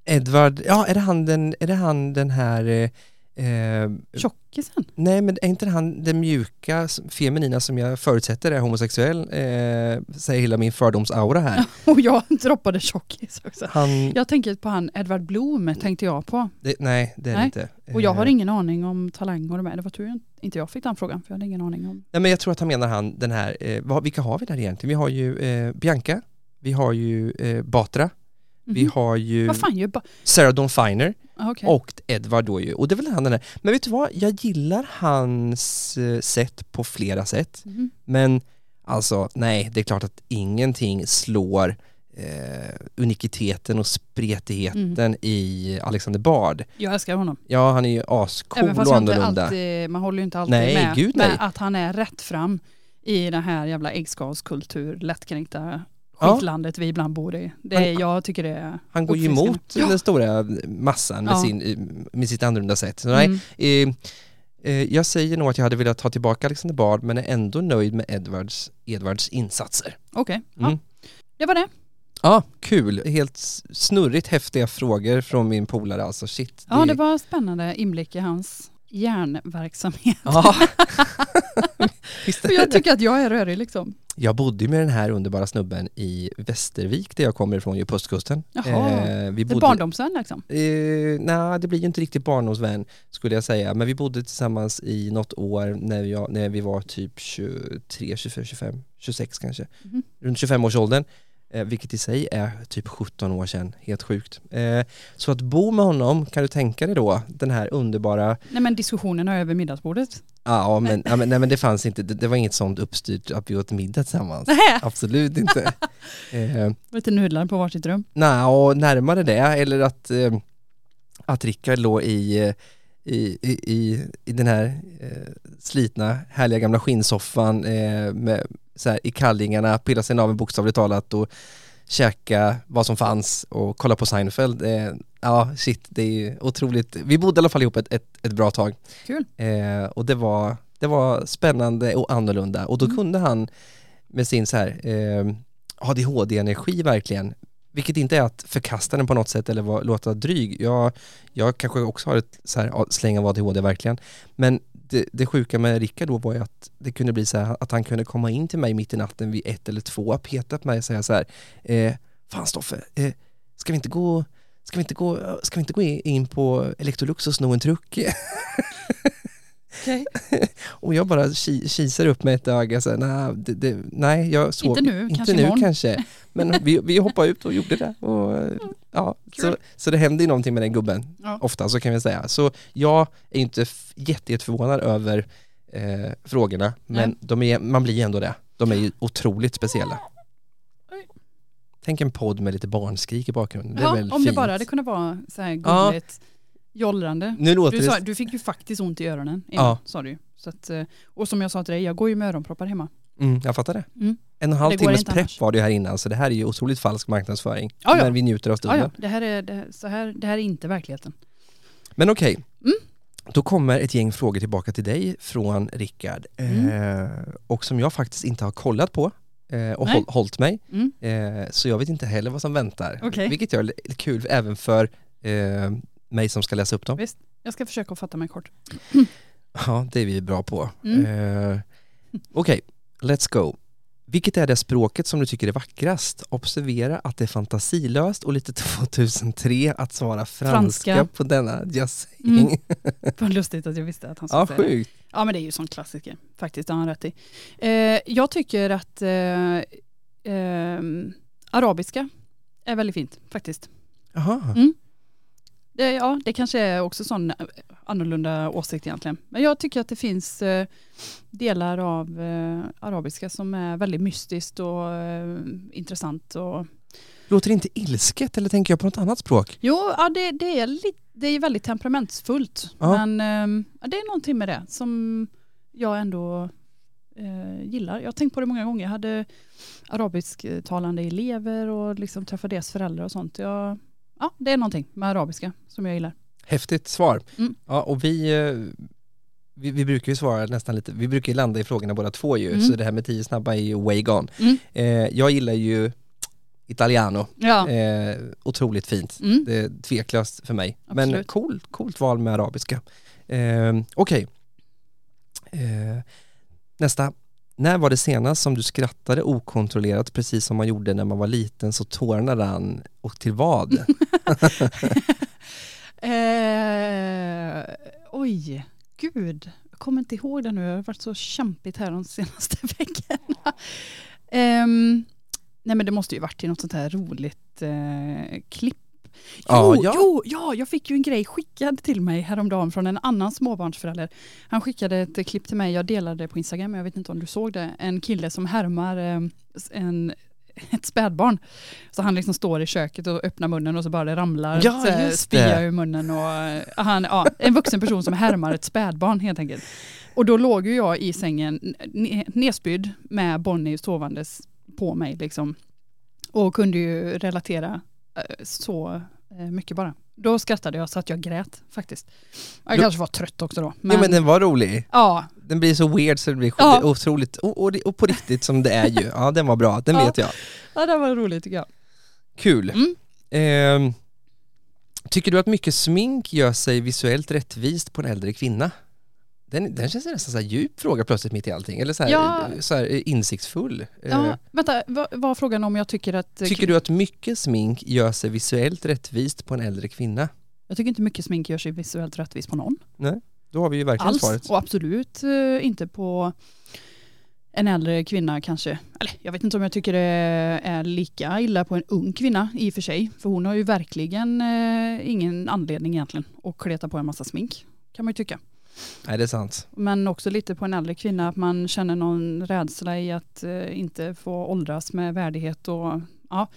Edvard, ja är det han den, är det han den här eh, eh, Tjockisen? Nej men är inte han den mjuka, feminina som jag förutsätter är homosexuell, eh, säger hela min fördomsaura här. Och jag droppade tjockis också. Han, Jag tänker på han Edvard Blom tänkte jag på. det, nej det är det Nej. inte. Och jag har Eh, ingen aning om Talang och de här. Det var tur inte jag fick den frågan för jag hade ingen aning om. Nej men jag tror att han menar han den här, eh, vad, vilka har vi där egentligen? Vi har ju eh, Bianca, vi har ju eh, Batra, vi Mhm. har ju Vad fan bara... Sarah Dawn Finer Ah, okej. och Edward då ju, och det är väl han den där. Men vet du vad, jag gillar hans eh, sätt på flera sätt. Mhm. Men alltså nej, det är klart att ingenting slår eh, unikiteten och spretigheten Mm. i Alexander Bard. Jag älskar honom. Ja, han är ju ascool Även fast och annorlunda. alltid, man håller ju inte alltid Nej, med. gud, men nej. att han är rätt fram i den här jävla äggskalskultur, lättkränkta Ja. skitlandet vi ibland bor i. Det, Han- är- jag tycker det är Han går ju emot Ja. den stora massan med, Ja. sin, med sitt annorlunda sätt. Så nej, Mm. eh, eh, jag säger nog att jag hade velat ta tillbaka Alexander Bard men är ändå nöjd med Edwards, Edwards insatser. Okej, Mm. ja. det var det. Ja, kul. Helt snurrigt häftiga frågor från min polare alltså. Shit. Ja, det var spännande inblick i hans hjärnverksamhet. Ja. Jag tycker att jag är rörig liksom. Jag bodde med den här underbara snubben i Västervik där jag kommer ifrån, ju på östkusten. Jaha. Eh, vi Det är bodde, barndomsvän liksom. eh, Nej, det blir ju inte riktigt barndomsvän skulle jag säga. Men vi bodde tillsammans i något år när, jag, när vi var typ 23, 24, 25, 26 kanske. Mhm. Runt 25-årsåldern. Eh, vilket i sig är typ 17 år sedan, helt sjukt. Eh, så att bo med honom, kan du tänka dig då, den här underbara Nej men diskussionerna över middagsbordet. Ja men, ja, men, nej, men det fanns inte, det, det var inget sånt uppstyrt att vi åt middag tillsammans. Nähä, Absolut inte. eh, lite nudlar på varsitt rum. Nej, och närmare det, eller att, eh, att Rickard låg i, eh, i, i, i, den här eh, slitna, härliga gamla skinnsoffan eh, med, så här, i kallingarna, pilla sig naveln bokstavligt talat och käka vad som fanns och kolla på Seinfeld. Eh, ja, shit, det är ju otroligt. Vi bodde i alla fall ihop ett, ett, ett bra tag. Kul. Eh, och det var, det var spännande och annorlunda och då Mm. kunde han med sin så här eh, ADHD-energi verkligen, vilket inte är att förkasta den på något sätt eller låta dryg. Jag, jag kanske också har ett så här, släng av ADHD verkligen, men det, det sjuka med Rickard då var ju att det kunde bli så här att han kunde komma in till mig mitt i natten vid ett eller två, peta på mig och säga så här, eh, fan Stoffe, eh, ska vi inte gå Ska vi inte gå, ska vi inte gå in på Electrolux och sno en truck? Okej. Och jag bara ki- kisar upp med ett öga så här, nej, det, det, nej jag såg Inte nu, inte kanske nu imorgon." kanske. Men vi, vi hoppade ut och gjorde det. Och, ja, så, Kul. så det hände ju någonting med den gubben, Ja. ofta så kan vi säga. Så jag är inte jätte, jätteförvånad över eh, frågorna, men Nej. de är, man blir ändå det. De är ju otroligt speciella. Tänk en podd med lite barnskrik i bakgrunden. Det Ja, väl om det fint. bara hade kunnat vara så här Ja. Jollrande. Nu låter Du, sa, du fick ju faktiskt ont i öronen innan, Ja. sa du så att, eh, Och som jag sa till dig, jag går ju med öronproppar hemma. Mm, jag fattar det. Mm. En och en halv timmes prepp annars. var det ju här innan, så det här är ju otroligt falsk marknadsföring. Ja, ja. Men vi njuter av stunden. ja, det här är, det, så här, det här är inte verkligheten. Men okej, Mm. då kommer ett gäng frågor tillbaka till dig från Rickard. Mm. Eh, och som jag faktiskt inte har kollat på eh, och Nej. håll, hållit mig. Mm. Eh, så jag vet inte heller vad som väntar. Okej. Vilket gör det lite kul även för eh, mig som ska läsa upp dem. Visst, jag ska försöka att fatta mig kort. Ja, det är vi bra på. Mm. Eh, Okej, let's go. Vilket är det språket som du tycker är vackrast? Observera att det är fantasilöst och lite 2003 att svara franska, Franska. på denna just Mm. saying. Vad lustigt att jag visste att han skulle Ja, säga det. sjukt. Ja men det är ju sån klassiker, faktiskt, det har han rätt i. Eh, jag tycker att eh, ehm, arabiska är väldigt fint faktiskt. Jaha. Mm. Det, ja, det kanske är också sån eh, annorlunda åsikt egentligen. Men jag tycker att det finns eh, delar av eh, arabiska som är väldigt mystiskt och eh, intressant. Och, Låter det inte ilsket eller tänker jag på något annat språk? jo, ja, det, det, är lite, det är väldigt temperamentsfullt. Ja. Men eh, ja, det är någonting med det som jag ändå eh, gillar. Jag har tänkt på det många gånger. Jag hade arabisktalande elever och liksom träffade deras föräldrar och sånt. Jag, ja, det är någonting med arabiska som jag gillar. Häftigt svar. Mm. Ja, och vi, eh, vi, vi brukar ju svara nästan lite, vi brukar ju landa i frågorna båda två ju, Mm. så det här med tio snabba är ju way gone. Mm. Eh, jag gillar ju italiano, Ja. eh, otroligt fint. Mm. Det är tveklöst för mig. Men Absolut. coolt, val med arabiska. Eh, Okej. Eh, nästa. När var det senast som du skrattade okontrollerat precis som man gjorde när man var liten så tårarna rann och till vad? Eh, oj, gud. Jag kommer inte ihåg det nu. Det har varit så kämpigt här de senaste veckorna. Ehm, nej men det måste ju varit i något sånt här roligt eh, klipp. Jo, Ja, ja. jo, ja, jag fick ju en grej skickad till mig häromdagen från en annan småbarnsförälder. Han skickade ett klipp till mig, jag delade det på Instagram, jag vet inte om du såg det. En kille som härmar eh, en, ett spädbarn. Så han liksom står i köket och öppnar munnen och så bara det ramlar Ja, spya ur munnen. Och, eh, han, ja, en vuxen person som härmar ett spädbarn helt enkelt. Och då låg ju jag i sängen ne- nedspydd med Bonnie sovandes på mig liksom. Och kunde ju relatera så eh, mycket bara. Då skrattade jag så att jag grät faktiskt. Jag Då- kanske var trött också då. ja men den var rolig. ja, Den blir så weird så det blir Ja. otroligt, och, och, och på riktigt som det är ju. Ja den var bra, den Ja. vet jag. ja, det var roligt tycker jag. Kul. Mm. Ehm, tycker du att mycket smink gör sig visuellt rättvist på en äldre kvinna? Den, den känns nästan så här djup fråga plötsligt mitt i allting, eller så här, Ja. så här eh, insiktsfull. Ja, Ehm, vänta, vad var frågan om jag tycker att... eh, tycker du att mycket smink gör sig visuellt rättvist på en äldre kvinna? Jag tycker inte mycket smink gör sig visuellt rättvist på någon. Då har vi ju verkligen Alls. svaret. Och absolut eh, inte på en äldre kvinna kanske. Eller jag vet inte om jag tycker det är lika illa på en ung kvinna i och för sig. För hon har ju verkligen eh, ingen anledning egentligen att kleta på en massa smink. Kan man ju tycka. Nej det är sant. Men också lite på en äldre kvinna att man känner någon rädsla i att eh, inte få åldras med värdighet och ja.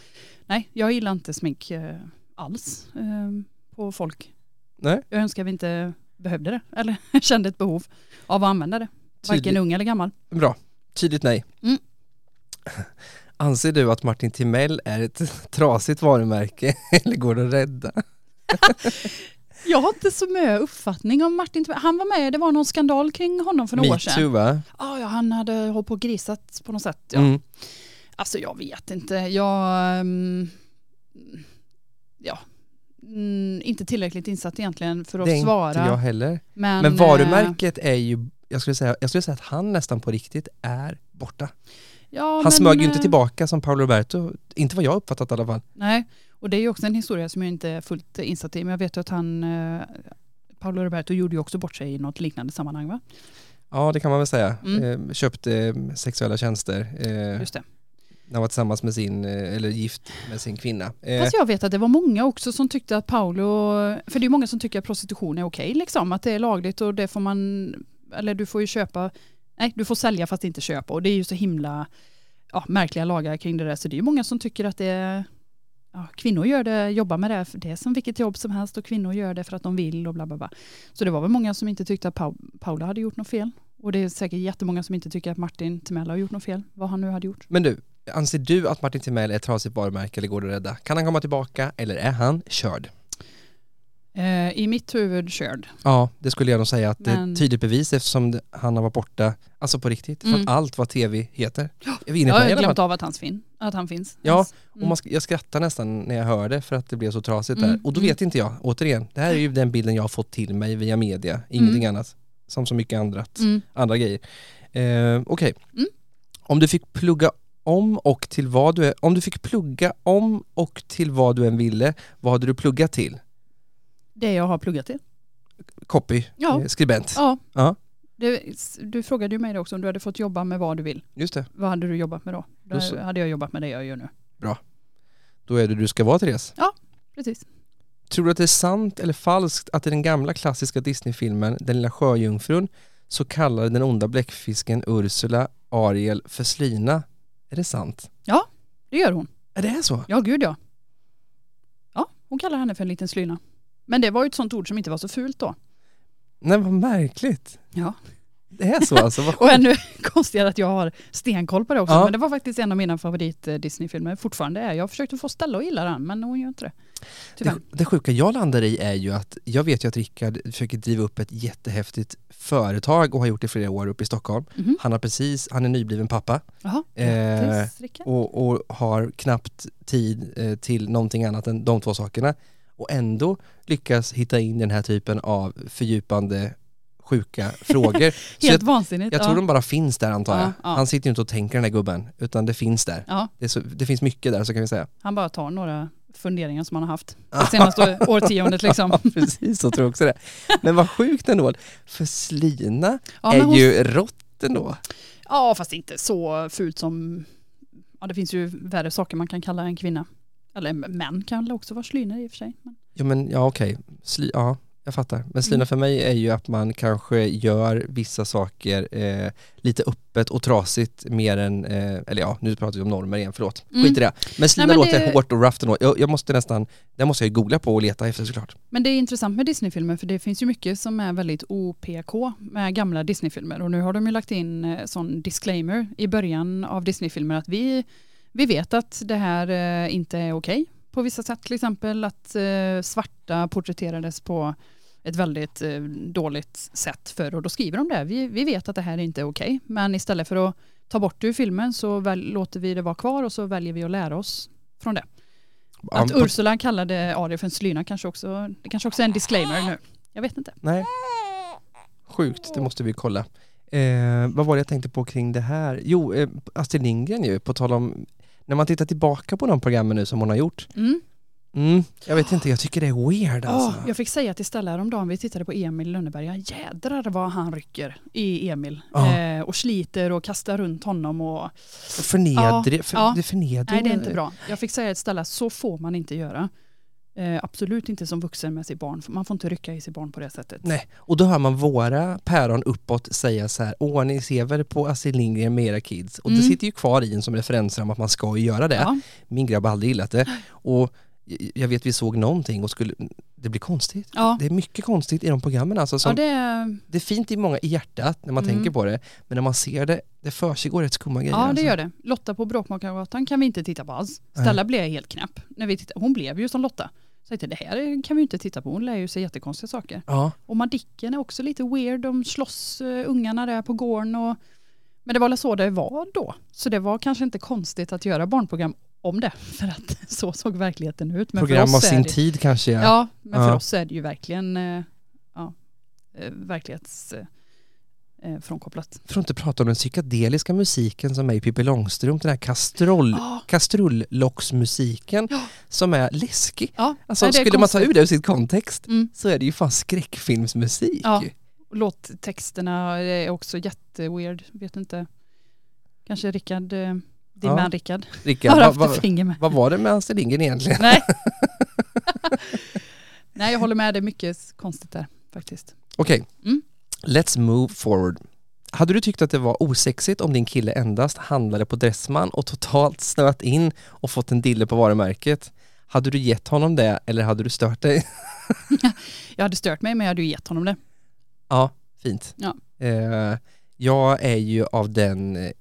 Nej, jag gillar inte smink eh, alls eh, på folk. Nej. Jag önskar vi inte behövde det eller kände ett behov av att använda det. Varken ung eller gammal. bra. Tydligt nej. Mm. Anser du att Martin Timell är ett trasigt varumärke eller går det att rädda? Jag har inte så mycket uppfattning om Martin. Han var med, det var någon skandal kring honom för några år sedan. Metoo va? Ah, ja, han hade hållit på och grisat på något sätt. Ja. Mm. Alltså jag vet inte. Jag... ehm, ja. Mm, inte tillräckligt insatt egentligen för att Det är svara. inte jag heller. Men, Men eh, varumärket är ju, jag skulle, säga, jag skulle säga att han nästan på riktigt är borta. ja, Han men, smög ju inte eh, tillbaka som Paolo Roberto, inte vad jag uppfattat i alla fall. Nej, och det är ju också en historia som jag inte är fullt insatt i. Men jag vet ju att han, eh, Paolo Roberto gjorde ju också bort sig i något liknande sammanhang va? Ja det kan man väl säga. Mm. Eh, köpte eh, sexuella tjänster Just det. när han var tillsammans med sin, eller gift med sin kvinna. Fast jag vet att det var många också som tyckte att Paolo, för det är många som tycker att prostitution är okej liksom, att det är lagligt och det får man, eller du får ju köpa, nej du får sälja fast inte köpa och det är ju så himla ja, märkliga lagar kring det där så det är ju många som tycker att det är ja, kvinnor gör det, jobbar med det, för det är som vilket jobb som helst och kvinnor gör det för att de vill och bla bla bla. Så det var väl många som inte tyckte att Paula hade gjort något fel. Och det är säkert jättemånga som inte tycker att Martin Timell har gjort något fel, vad han nu hade gjort. Men du, anser du att Martin Timell är ett trasigt varumärke eller går det att rädda? Kan han komma tillbaka eller är han körd? Eh, I mitt huvud körd. Ja, det skulle jag nog säga att det är Men- tydligt bevis eftersom han har varit borta, alltså på riktigt, från Mm. allt vad tv heter. Ja, Jag, Jag har glömt av att, hans fin, att han finns. Ja, Hans- och man, sk- jag skrattar nästan när jag hör det för att det blev så trasigt där. Mm, Och då mm. vet inte jag, återigen, det här är ju den bilden jag har fått till mig via media, ingenting Mm. annat. Som så mycket Mm. andra grejer. Eh, Okej, Mm. om du fick plugga om och till vad du är, om du fick plugga om och till vad du än ville, vad hade du pluggat till? Det jag har pluggat till. Copy, Ja. eh, skribent. Ja. Ja. Det, du frågade ju mig också om du hade fått jobba med vad du vill. Just det, Vad hade du jobbat med då? Då så- hade jag jobbat med det jag gör nu. då är det du ska vara Therese. Precis. Tror du att det är sant eller falskt att i den gamla klassiska Disneyfilmen Den lilla sjöjungfrun så kallade den onda bläckfisken Ursula Ariel för Slina? Är det sant? Det gör hon. Är det så? Ja, gud ja. Ja, hon kallar henne för en liten slyna. Men det var ju ett sånt ord som inte var så fult då. Nej vad märkligt. Ja. Det är så alltså? Och ännu konstigare att jag har stenkoll på det också. Ja. Men det var faktiskt en av mina favorit eh, Disney-filmer. Fortfarande är. Jag försökte få Stella att gilla den, men hon gör inte det. Tyvärr. det, det sjuka jag landar i är ju att jag vet ju att Rickard försöker driva upp ett jättehäftigt företag och har gjort det i flera år uppe i Stockholm. Mhm. Han har precis, han är nybliven pappa Eh, och, och har knappt tid eh, till någonting annat än de två sakerna och ändå lyckas hitta in den här typen av fördjupande sjuka frågor. Så Helt jag, vansinnigt. jag tror ja. de bara finns där antar jag. Ja, ja. Han sitter ju inte och tänker den här gubben utan det finns där. ja, Det, så, det finns mycket där så kan vi säga. han bara tar några funderingar som han har haft det senaste årtiondet liksom. Ja precis, så tror jag också det. Men vad sjukt ändå. För Slina är hon, ju rått ändå. ja, fast inte så fult som... Ja, det finns ju värre saker man kan kalla en kvinna. Eller män kan också vara slynor i och för sig. Men, Ja men ja okej, Sli, ja jag fattar. Men Slina Mm. för mig är ju att man kanske gör vissa saker eh, lite öppet och trasigt mer än, eh, eller ja nu pratar vi om normer igen, förlåt. Mm. Skit i det. Men Slina men låter det- hårt och rough ändå. Jag, jag måste nästan, det måste jag googla på och leta efter såklart. men det är intressant med Disney-filmer för det finns ju mycket som är väldigt OPK med gamla Disney-filmer. Och nu har de ju lagt in eh, sån disclaimer i början av Disney-filmer att vi, vi vet att det här eh, inte är okej på vissa sätt. Till exempel att eh, svarta porträtterades på ett väldigt eh, dåligt sätt förr och då skriver de det. Vi, vi vet att det här inte är okej men istället för att ta bort det ur filmen så väl, låter vi det vara kvar och så väljer vi att lära oss från det. Att Ursula kallade Ariel för en slyna kanske också, det kanske också är en disclaimer nu. Jag vet inte. Nej. Sjukt, det måste vi kolla. Eh, vad var det jag tänkte på kring det här? Jo, eh, Astrid Lindgren ju, på tal om, när man tittar tillbaka på de programmen nu som hon har gjort. Mm. Mm, jag vet inte, jag tycker det är weird alltså. Åh, jag fick säga till Stella häromdagen, vi tittade på Emil Lönneberga, jädrar vad han rycker i Emil. Ja. Eh, och sliter och kastar runt honom och Förnedring, för, ja. det förnedring. nej det är inte bra. Jag fick säga till Stella, så får man inte göra. Eh, absolut inte som vuxen med sitt barn, man får inte rycka i sitt barn på det sättet. Nej, och då hör man våra päron uppåt säga så här, åh ni ser väl på Astrid Lindgren med era kids? Och det Mm. sitter ju kvar i en som referensram att man ska göra det. Ja, Min grabb har aldrig gillat det. Och jag vet vi såg någonting och skulle, det blir konstigt. ja. Det är mycket konstigt i de programmen alltså. Som, ja det är, det är fint i många i hjärtat när man Mm. tänker på det, men när man ser det, det försiggår rätt skumma grejer. Ja det alltså. gör det. Lotta på Bråkmakargatan kan vi inte titta på alls. Stella blev helt knäpp. När vi tittade. Hon blev ju som Lotta. Så jag tänkte, det här kan vi ju inte titta på. Hon lär ju sig jättekonstiga saker. Ja, Och Madicken är också lite weird. De slåss uh, ungarna där på gården. Och... Men det var väl så det var då. Så det var kanske inte konstigt att göra barnprogram om det. För att så såg verkligheten ut. Men program för av sin det... tid kanske. Ja. Ja, men för Ja. oss är det ju verkligen eh, ja, eh, verklighets... eh, frånkopplat. För att inte prata om den psykedeliska musiken som är i Pippi Långstrump, den här kastrull, Ja. kastrullocksmusiken Ja. som är läskig. Ja, Alltså nej, skulle man ta ur det ur sitt kontext Mm. så är det ju fan skräckfilmsmusik. Ja. Låttexterna är också jätteweird. Vet inte. Kanske Rickard, eh, din Ja. man Rickard, Rickard, har haft vad, ett finger med. vad var det med Astrid Lindgren egentligen? Nej. Nej, jag håller med. Det är mycket konstigt där faktiskt. Okej, Mm. Let's move forward. Hade du tyckt att det var osexigt om din kille endast handlade på Dressman och totalt snöat in och fått en dille på varumärket? Hade du gett honom det eller hade du stört dig? Jag hade stört mig men jag hade ju gett honom det. Ja, fint. Ja. Eh, jag är ju av den eh,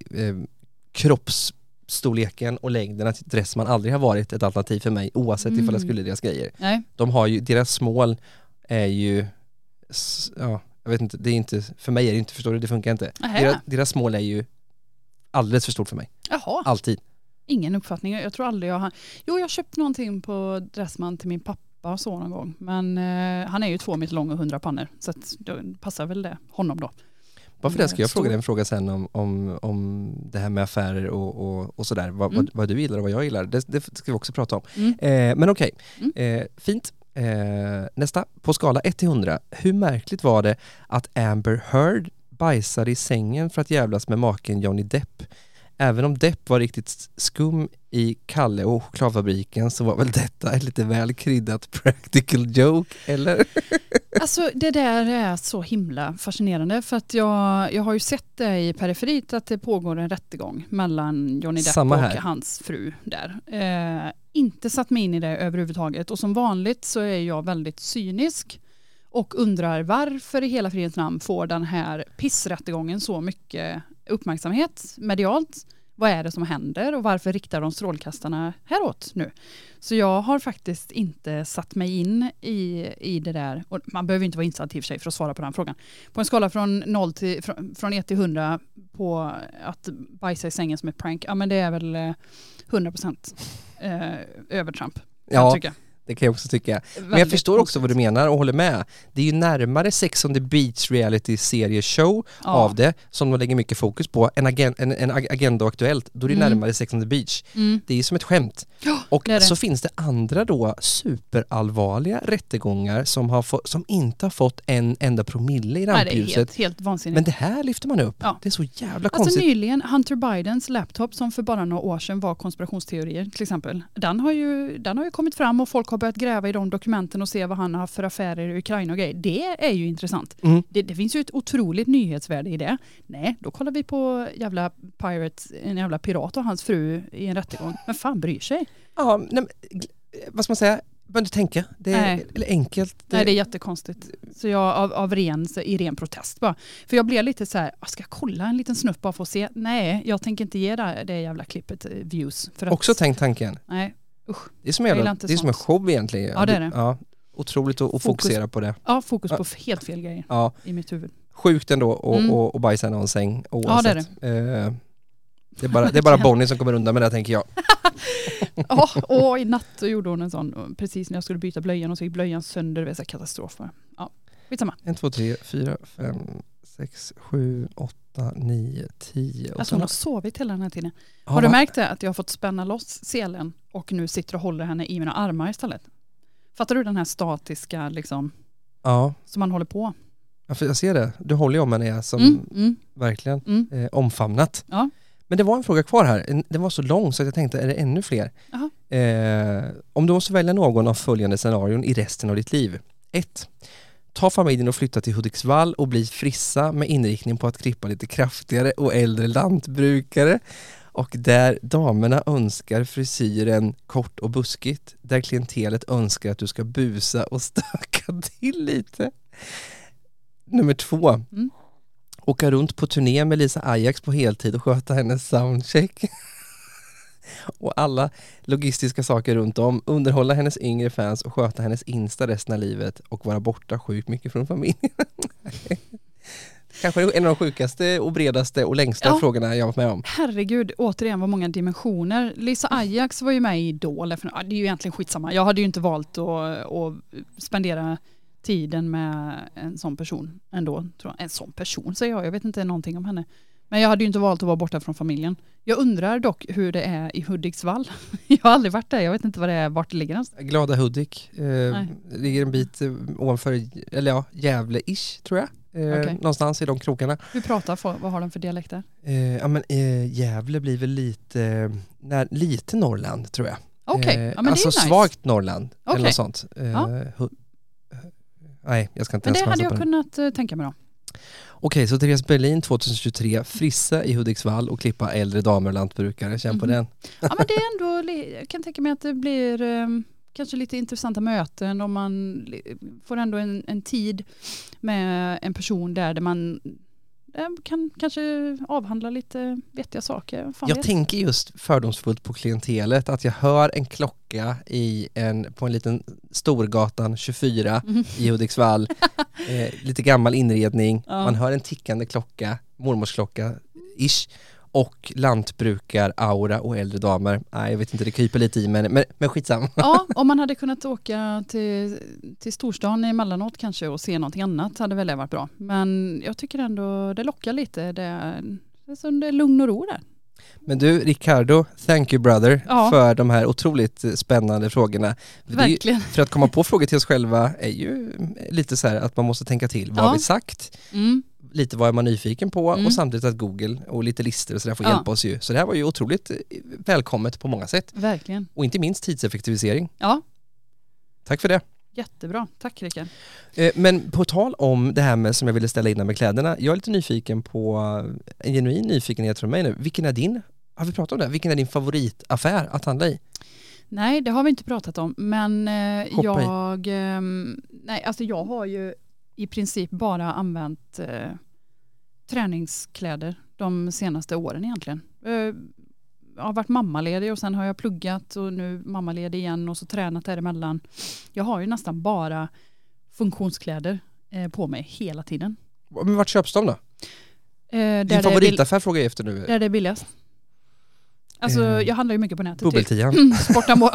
kroppsstorleken och längden att Dressman aldrig har varit ett alternativ för mig oavsett ifall jag Mm. skulle deras grejer. Nej. De har ju, deras smål är ju, ja, jag vet inte, det är inte, för mig är det inte, förstår du, det funkar inte. Deras, deras smål är ju alldeles för stort för mig, Jaha, alltid. ingen uppfattning. Jag tror aldrig jag har... Jo, jag köpte någonting på Dressman till min pappa så någon gång. Men eh, han är ju två meter lång och hundra pannor. Så att då passar väl det honom då. Bara för det ska jag fråga dig en fråga sen om, om, om det här med affärer och, och, och sådär, vad, Mm. vad, vad du gillar och vad jag gillar. Det, det ska vi också prata om. Mm. Eh, men okej, Mm. eh, fint. Eh, nästa, på skala 1 till 100, hur märkligt var det att Amber Heard bajsade i sängen för att jävlas med maken Johnny Depp? Även om Depp var riktigt skum i Kalle och chokladfabriken så var väl detta ett lite väl kryddat practical joke, eller? Alltså det där är så himla fascinerande för att jag, jag har ju sett det i periferit att det pågår en rättegång mellan Johnny Depp och hans fru där. Eh, inte satt mig in i det överhuvudtaget och som vanligt så är jag väldigt cynisk och undrar varför i hela fridens namn får den här pissrättegången så mycket uppmärksamhet medialt? Vad är det som händer och varför riktar de strålkastarna häråt nu? Så jag har faktiskt inte satt mig in i, i det där. Och man behöver inte vara insatt i och för sig för att svara på den frågan. På en skala från, 0 till, från, från 1 till 100 på att bajsa i sängen som ett prank, ja men det är väl eh, 100 procent eh, övertramp. Ja. Det kan jag också tycka. Men jag förstår också vad du menar och håller med. Det är ju närmare Sex on the Beach reality serieshow Ja. av det som de lägger mycket fokus på än agen, en, en Ag- Agenda och Aktuellt. Då är det Mm. närmare Sex on the Beach. Mm. Det är ju som ett skämt. Ja, Och det det. så finns det andra då superallvarliga rättegångar som, har få, som inte har fått en enda promille i Nej, det är rampljuset. helt, helt. Men det här lyfter man upp. Ja. Det är så jävla Alltså konstigt. nyligen, Hunter Bidens laptop som för bara några år sedan var konspirationsteorier till exempel. Den har, ju, den har ju kommit fram och folk har börjat gräva i de dokumenten och se vad han har haft för affärer i Ukraina och grejer. Det är ju intressant. Mm. Det, det finns ju ett otroligt nyhetsvärde i det. Nej, då kollar vi på jävla pirate, en jävla pirat och hans fru i en rättegång. Men fan bryr sig? Ja, nej, vad ska man säga? Behöver inte tänka. Det är Nej. enkelt. Nej, det är jättekonstigt. Så jag av, av ren, så, i ren protest bara. För jag blev lite så här, "Ah, ska jag kolla en liten snutt bara för att se? Nej, jag tänker inte ge det, det jävla klippet eh, views. För att, Också tänkt tanken. Nej, Det är som, jävla, det är som en show egentligen. Ja, det är det. Ja, otroligt att, att Fokus. fokusera på det. ja, fokus Ja. på helt fel grejer Ja, i mitt huvud. sjukt ändå att Mm. och, och bajsa i någon säng Ja, oavsett. det är Eh, det är bara, det är bara Bonnie som kommer undan med det tänker jag. Ja, och i natt gjorde hon en sån, precis när jag skulle byta blöjan och så gick blöjan sönder, det var katastrof. Ja, skitsamma. En, två, tre, fyra, fem, sex, sju, åtta, nio, tio. Alltså hon har sovit hela den här tiden. Ja, Har du märkt det? Att jag har fått spänna loss selen och nu sitter och håller henne i mina armar istället. Fattar du den här statiska liksom, Ja, som man håller på? ja, för jag ser det. Du håller ju om henne som Mm, mm, verkligen mm. eh, omfamnat. Ja. Men det var en fråga kvar här. En- Den var så lång så jag tänkte, är det ännu fler? Eh, om du måste välja någon av följande scenarion i resten av ditt liv. 1. Ta familjen och flytta till Hudiksvall och bli frissa med inriktning på att klippa lite kraftigare och äldre lantbrukare. Och där damerna önskar frisyren kort och buskigt, där klientelet önskar att du ska busa och stöka till lite. Nummer två. Mm. Åka runt på turné med Lisa Ajax på heltid och sköta hennes soundcheck. Och alla logistiska saker runt om, underhålla hennes yngre fans och sköta hennes Insta resten av livet och vara borta sjukt mycket från familjen. Kanske en av de sjukaste och bredaste och längsta Ja. frågorna jag varit med om. Herregud, återigen vad många dimensioner. Lisa Ajax var ju med i Idol. Det är ju egentligen skitsamma. Jag hade ju inte valt att, att spendera tiden med en sån person ändå. En sån person säger jag, jag vet inte någonting om henne. Men jag hade ju inte valt att vara borta från familjen. Jag undrar dock hur det är i Hudiksvall. Jag har aldrig varit där, jag vet inte vad det är, vart det ligger någonstans. Glada Hudik, eh, ligger en bit eh, ovanför, eller ja, Gävle-ish tror jag. Eh, Okej. Någonstans i de krokarna. Hur pratar folk, vad har de för dialekter? Eh, ja men eh, Gävle blir väl lite, när, lite Norrland tror jag. Okej, Eh, ja, men alltså det är nice. svagt Norrland eller Okej. något sånt. Eh, Ja. hu- nej, jag ska inte Men det ens hade chansa på jag det. kunnat tänka mig då. Okej, så Therese Berlin 2023, frissa i Hudiksvall och klippa äldre damer och lantbrukare. Känn på Mhm. den. Ja men det är ändå, jag kan tänka mig att det blir, eh, kanske lite intressanta möten om man får ändå en, en tid med en person där, där man kan kanske avhandla lite vettiga saker. Fan Jag vet. tänker just fördomsfullt på klientelet, att jag hör en klocka i en, på en liten Storgatan 24 Mhm. i Hudiksvall, eh, lite gammal inredning, Ja. man hör en tickande klocka, mormorsklocka, ish, och lantbrukar-aura och äldre damer. Nej, jag vet inte, det kryper lite i men, men, men skitsam. Ja, om man hade kunnat åka till, till storstan emellanåt kanske och se någonting annat hade väl det varit bra. Men jag tycker ändå det lockar lite. Det är, det är, lugn och ro där. Men du, Ricardo, thank you brother Ja. för de här otroligt spännande frågorna. Är ju, Verkligen. för att komma på frågor till oss själva är ju lite så här att man måste tänka till. Vad Ja. har vi sagt? Mm. Lite vad är man nyfiken på Mm. och samtidigt att Google och lite listor och sådär får Ja. hjälpa oss ju. Så det här var ju otroligt eh, välkommet på många sätt. Verkligen. Och inte minst tidseffektivisering. Ja, Tack för det. jättebra. Tack Rickard. Eh, Men på tal om det här med som jag ville ställa innan med kläderna. Jag är lite nyfiken på, en genuin nyfikenhet från mig nu. Vilken är din, har vi pratat om det? Vilken är din favoritaffär att handla i? Nej, det har vi inte pratat om. Men eh, Hoppa i. jag, ehm, nej, alltså jag har ju i princip bara använt träningskläder de senaste åren egentligen. Eh, jag har varit mammaledig och sen har jag pluggat och nu mammaledig igen och så tränat däremellan. Jag har ju nästan bara funktionskläder eh, på mig hela tiden. Men vart köps de då? Eh, Din favoritaffär frågar jag efter nu. där det är billigast. Alltså Eh, jag handlar ju mycket på nätet. typ. Bubbeltian. Sportamor.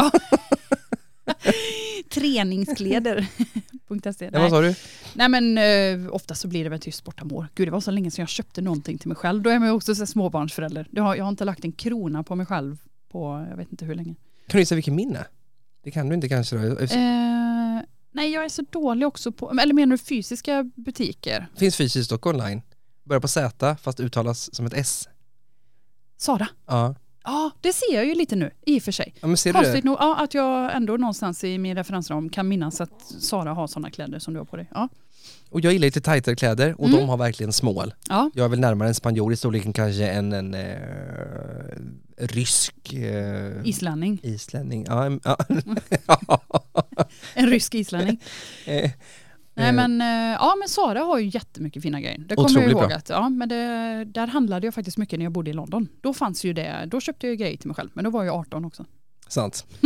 Träningskläder.se. Ja, vad sa du? Nej men eh, ofta så blir det väl typ sportamor. Gud det var så länge sedan jag köpte någonting till mig själv. Då är man ju också så småbarnsförälder. Jag har, jag har inte lagt en krona på mig själv på jag vet inte hur länge. Kan du gissa vilken min är? Det kan du inte kanske då? Eh, nej jag är så dålig också på, eller menar du fysiska butiker? finns fysiskt och online. Börjar på Z fast uttalas som ett S. Sara. Ja, Ja det ser jag ju lite nu i och för sig. ja men ser du det? Nog ja, att jag ändå någonstans i min referensram kan minnas att Sara har sådana kläder som du har på dig. Ja. Och jag gillar lite tajtare kläder och Mm. de har verkligen smål. Ja. Jag är väl närmare en spanjor i storleken kanske än en eh, rysk eh, Islänning. islänning. Ja, en- ja. En rysk islänning. Nej eh, men, eh, ja men Sara har ju jättemycket fina grejer. Det kommer jag ihåg bra. att, ja men det, där handlade jag faktiskt mycket när jag bodde i London. Då fanns ju det, då köpte jag grejer till mig själv, men då var jag 18 också. Sant.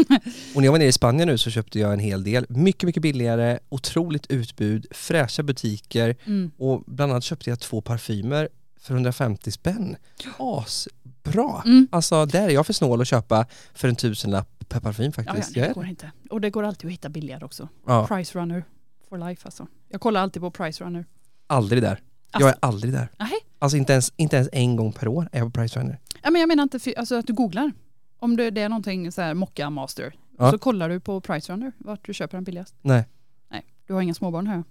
Och när jag var nere i Spanien nu så köpte jag en hel del. Mycket, mycket billigare, otroligt utbud, fräscha butiker Mm. och bland annat köpte jag två parfymer för 150 spänn. Asbra! Mm. Alltså där är jag för snål att köpa för en tusenlapp per parfym Ja, ja, faktiskt. Jag det går inte. Och det går alltid att hitta billigare också. ja, Price runner for life alltså. Jag kollar alltid på price runner. aldrig där. Jag Alltså, är aldrig där. nej. Alltså inte ens, inte ens en gång per år är jag på Price Runner. Ja, men jag menar inte alltså, att du googlar. Om det, det är någonting så här mocka master. Ja. Så kollar du på price runner vart du köper den billigast. Nej, Nej, du har inga småbarn här.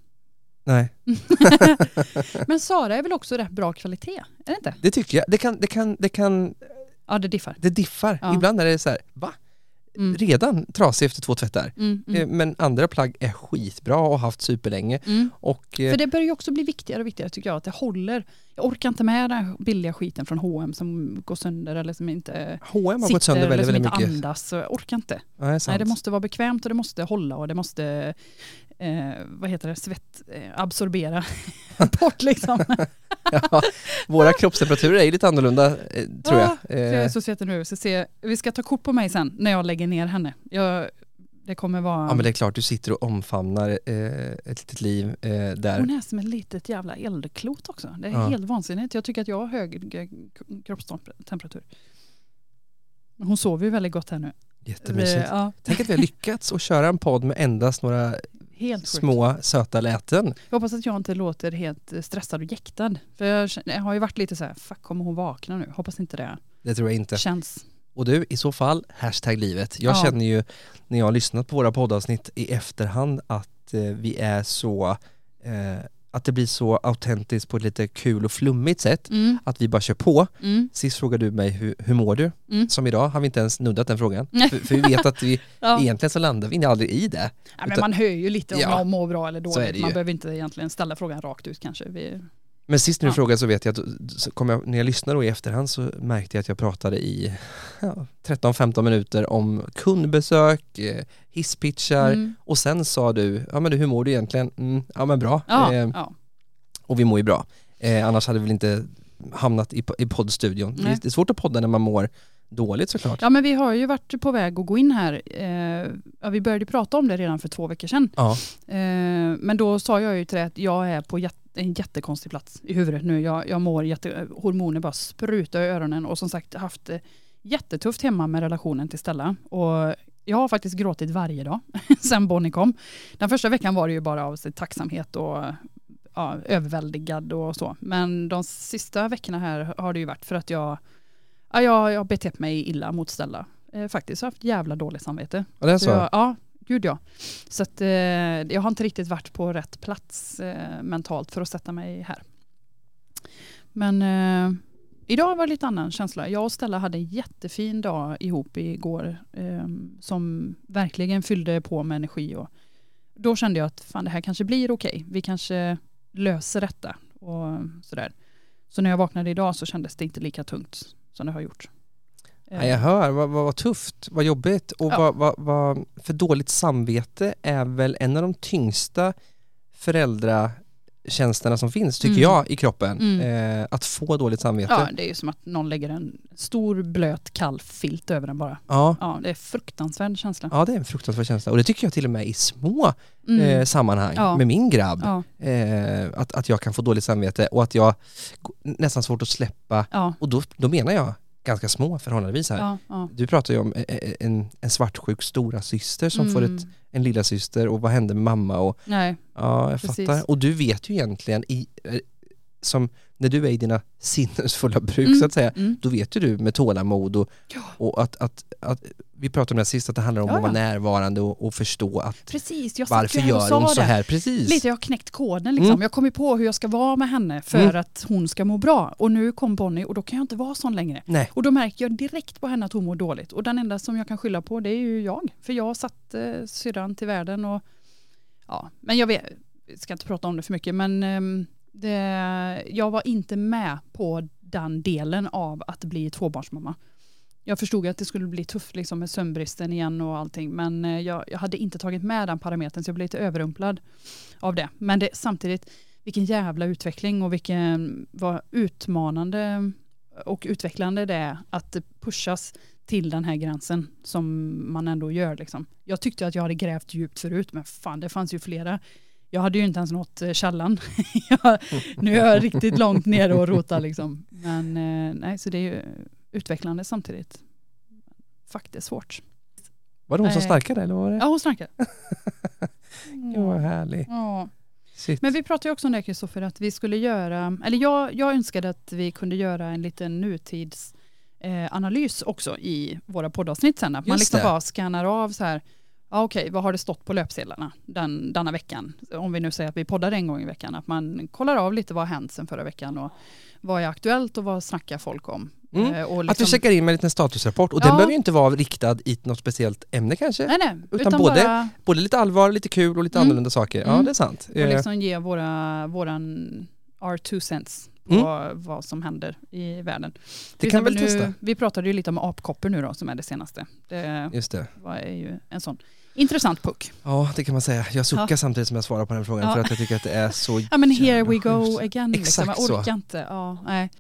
nej. Men Sara är väl också rätt bra kvalitet? Är det inte? Det tycker jag. Det kan, det kan, det kan, Ja, det diffar. det diffar. Ja. Ibland är det så här, va? Mm. Redan trasig efter två tvättar. Mm, Eh, mm, Men andra plagg är skitbra och haft superlänge. mm. Och eh, För det börjar ju också bli viktigare och viktigare tycker jag, att det håller. Jag orkar inte med den billiga skiten från H&M som går sönder eller som inte H&M har gått sitter sönder eller väldigt, som väldigt inte mycket. andas. Jag orkar inte. Ja, det. Nej, det måste vara bekvämt och det måste hålla och det måste, eh, vad heter det, svett, eh, absorbera bort liksom. ja, våra kroppstemperaturer är ju lite annorlunda, eh, tror jag. Så jag är Eh, så svetig nu. Så se, vi ska ta kort på mig sen när jag lägger ner henne. Jag, det kommer vara... Ja men det är klart, du sitter och omfamnar eh, ett litet liv eh, där. Hon är som ett litet jävla eldklot också. Det är Ja. helt vansinnigt. Jag tycker att jag har hög eh, kroppstemperatur. Hon sover ju väldigt gott här nu. Jättemysigt. Det- Ja, Tänk att vi har lyckats att köra en podd med endast några helt sjukt. små söta läten. Jag hoppas att jag inte låter helt eh, stressad och jäktad. För jag, jag har ju varit lite så här, fuck kommer hon vakna nu? Hoppas inte det Det tror jag inte. känns. Och du, i så fall, hashtag livet. Jag Ja. känner ju när jag har lyssnat på våra poddavsnitt i efterhand att eh, vi är så, eh, att det blir så autentiskt på ett lite kul och flummigt sätt. Mm, Att vi bara kör på. mm, Sist frågade du mig hur, hur mår du? mm. Som idag har vi inte ens nuddat den frågan. För, för vi vet att vi Ja. egentligen så landar vi aldrig i det. Ja, men man hör ju lite om Ja, man mår bra eller dåligt. Man behöver inte egentligen ställa frågan rakt ut kanske. Vi, Men sist när du Ja. frågade så vet jag att kom jag, när jag lyssnade då i efterhand så märkte jag att jag pratade i ja, 13-15 minuter om kundbesök, eh, hisspitchar Mm. och sen sa du, ja men du hur mår du egentligen? Mm, ja men bra. Ja, Eh, ja. och vi mår ju bra. Eh, annars hade vi väl inte hamnat i, i poddstudion. Det är, Nej. det är svårt att podda när man mår dåligt såklart. ja men vi har ju varit på väg att gå in här. Eh, ja, vi började prata om det redan för två veckor sedan. Ja, Eh, men då sa jag ju till dig att jag är på jätte, en jättekonstig plats i huvudet nu. Jag, jag mår jätte, hormoner bara sprutar i öronen och som sagt haft det jättetufft hemma med relationen till Stella. Och jag har faktiskt gråtit varje dag sen Bonnie kom. Den första veckan var det ju bara av sig tacksamhet och ja, överväldigad och så. Men de sista veckorna här har det ju varit för att jag, ja, jag, jag betett mig illa mot Stella. Eh, faktiskt har haft jävla dåligt samvete. och det är Så så. jag, ja, gud ja. Så att, eh, jag har inte riktigt varit på rätt plats eh, mentalt för att sätta mig här. Men eh, idag var det lite annan känsla. Jag och Stella hade en jättefin dag ihop igår eh, som verkligen fyllde på med energi. Och då kände jag att fan, det här kanske blir okej. Vi kanske löser detta och sådär. Så när jag vaknade idag så kändes det inte lika tungt som det har gjort. Eh, Ja, jag hör, vad, vad, vad tufft, vad jobbigt och Ja. vad, vad, vad, för dåligt samvete är väl en av de tyngsta föräldratjänsterna som finns, tycker Mm. jag, i kroppen. Mm. Eh, att få dåligt samvete. Ja, det är ju som att någon lägger en stor blöt kall filt över den bara. Ja. Ja, det är fruktansvärd känsla. ja, det är en fruktansvärd känsla och det tycker jag till och med i små Mm. eh, sammanhang Ja. med min grabb. ja, Eh, att, att jag kan få dåligt samvete och att jag nästan svårt att släppa ja, och då, då menar jag ganska små förhållandevis här. ja, ja. Du pratar ju om eh, eh, en, en svartsjuk stora syster som får Mm. ett, en lilla syster och vad hände med mamma och Nej, ja, jag Precis. fattar. Och du vet ju egentligen i, eh, som när du är i dina sinnesfulla bruk Mm. så att säga, mm. då vet ju du med tålamod och, Ja. och att, att, att, vi pratade om det här sist, att det handlar om Ja, att vara ja. närvarande och, och förstå att precis. Jag varför gör hon så här precis? Lite, jag har knäckt koden liksom. Mm. Jag kom ju på hur jag ska vara med henne för Mm. att hon ska må bra. Och nu kom Bonnie och då kan jag inte vara sån längre. Nej. Och då märker jag direkt på henne att hon mår dåligt. Och den enda som jag kan skylla på det är ju jag. För jag satt eh, syrran till världen och ja, men jag vet, jag ska inte prata om det för mycket men ehm, det, jag var inte med på den delen av att bli tvåbarnsmamma. Jag förstod att det skulle bli tufft liksom, med sömnbristen igen och allting men eh, jag, jag hade inte tagit med den parametern så jag blev lite överrumplad av det. Men det, samtidigt, vilken jävla utveckling och vilken vad utmanande och utvecklande det är att pushas till den här gränsen som man ändå gör. Liksom. Jag tyckte att jag hade grävt djupt förut men fan det fanns ju flera. Jag hade ju inte ens nått eh, källan. jag, nu är jag riktigt långt ner och rotar liksom. Men eh, nej, så det är ju utvecklande samtidigt. Faktiskt svårt. Var det hon som Nej. snarkade eller var det? Ja, hon snackar. Gud vad härlig. Ja. Shit. Men vi pratade ju också om det Kristoffer, att vi skulle göra, eller jag, jag önskade att vi kunde göra en liten nutidsanalys eh, också i våra poddavsnitt sen. Att man Just liksom det. bara scannar av så här, ja okej, vad har det stått på löpsedlarna den, denna veckan? Om vi nu säger att vi poddar en gång i veckan, att man kollar av lite vad har hänt sen förra veckan och vad är aktuellt och vad snackar folk om? Mm. Eh, och Att liksom, vi checkar in med en liten statusrapport och Ja. den behöver ju inte vara riktad i något speciellt ämne kanske. Nej, nej, utan utan, både- bara Både lite allvar, lite kul och lite Mm. annorlunda saker. Ja Mm. det är sant. och Eh, liksom ge våra, våran our two cents på Mm. vad som händer i världen. det kan väl testa. Vi pratade ju lite om apkoppor nu då som är det senaste. Det Just det. var ju en sån intressant puck. Ja det kan man säga. Jag suckar Ja. samtidigt som jag svarar på den frågan Ja. för att jag tycker att det är så Ja men here we go again. Liksom. Exakt Jag så. orkar inte. Ja, nej.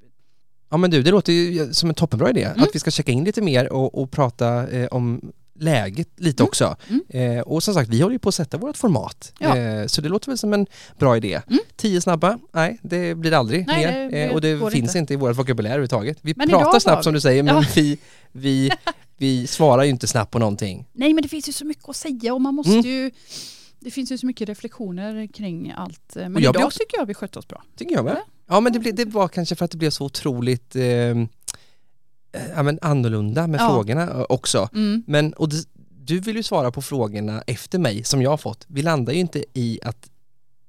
Ja men du, det låter ju som en toppenbra idé. Mm. Att vi ska checka in lite mer och, och prata eh, om läget lite Mm. också. Mm. Eh, och som sagt, vi håller ju på att sätta vårt format. Ja. Eh, så det låter väl som en bra idé. Mm. Tio snabba? Nej, det blir aldrig Nej, mer. det- det eh, och det finns inte. inte. i vårt vokabulär överhuvudtaget. Vi Men pratar snabbt vi- som du säger, men Ja. vi, vi, vi svarar ju inte snabbt på någonting. nej men det finns ju så mycket att säga och man måste Mm. ju det finns ju så mycket reflektioner kring allt. Men Och jag idag också- tycker jag vi skötte oss bra. Tycker jag med. Ja men det, blev, det var kanske för att det blev så otroligt eh, eh, ja, men annorlunda med Ja. frågorna eh, också. Mm. Men, och det, du vill ju svara på frågorna efter mig som jag har fått. Vi landar ju inte i att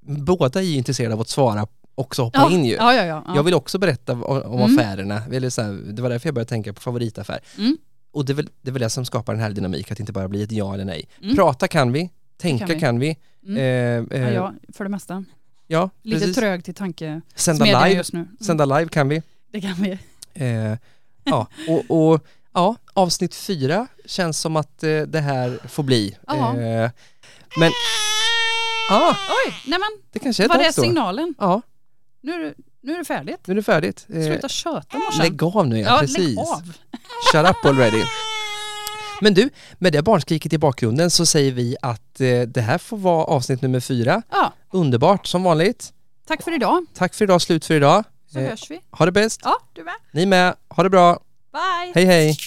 båda är intresserade av att svara också hoppa Ja, in ju. ja, ja, ja, ja. Jag vill också berätta om, om Mm. affärerna, eller så här, det var därför jag började tänka på favoritaffär. Mm. Och det är, väl, det är väl det som skapar den här dynamik, att det inte bara blir ett ja eller nej. Mm. Prata kan vi, tänka kan kan vi. vi. Mm. Eh, eh, ja, ja, för det mesta. Ja, Lite precis. trög till tanke Sända live, just nu. Mm, sända live kan vi. Det kan vi. Eh, ja, och, och ja, avsnitt fyra känns som att eh, det här får bli. Eh, men, ja, Oj, nej men det kanske är var det då. signalen? Ja, Nu nu är det färdigt. nu är det färdigt. Eh, Sluta köta morsan. lägg av nu, ja, ja, precis. lägg av. Shut up already. Men du, med det barnskriket i bakgrunden så säger vi att eh, det här får vara avsnitt nummer fyra. Ja, Underbart som vanligt. tack för idag. Tack för idag, slut för idag. Så Eh, hörs vi. Ha det bäst. Ja, du med. Ni med. Ha det bra. Bye. Hej hej.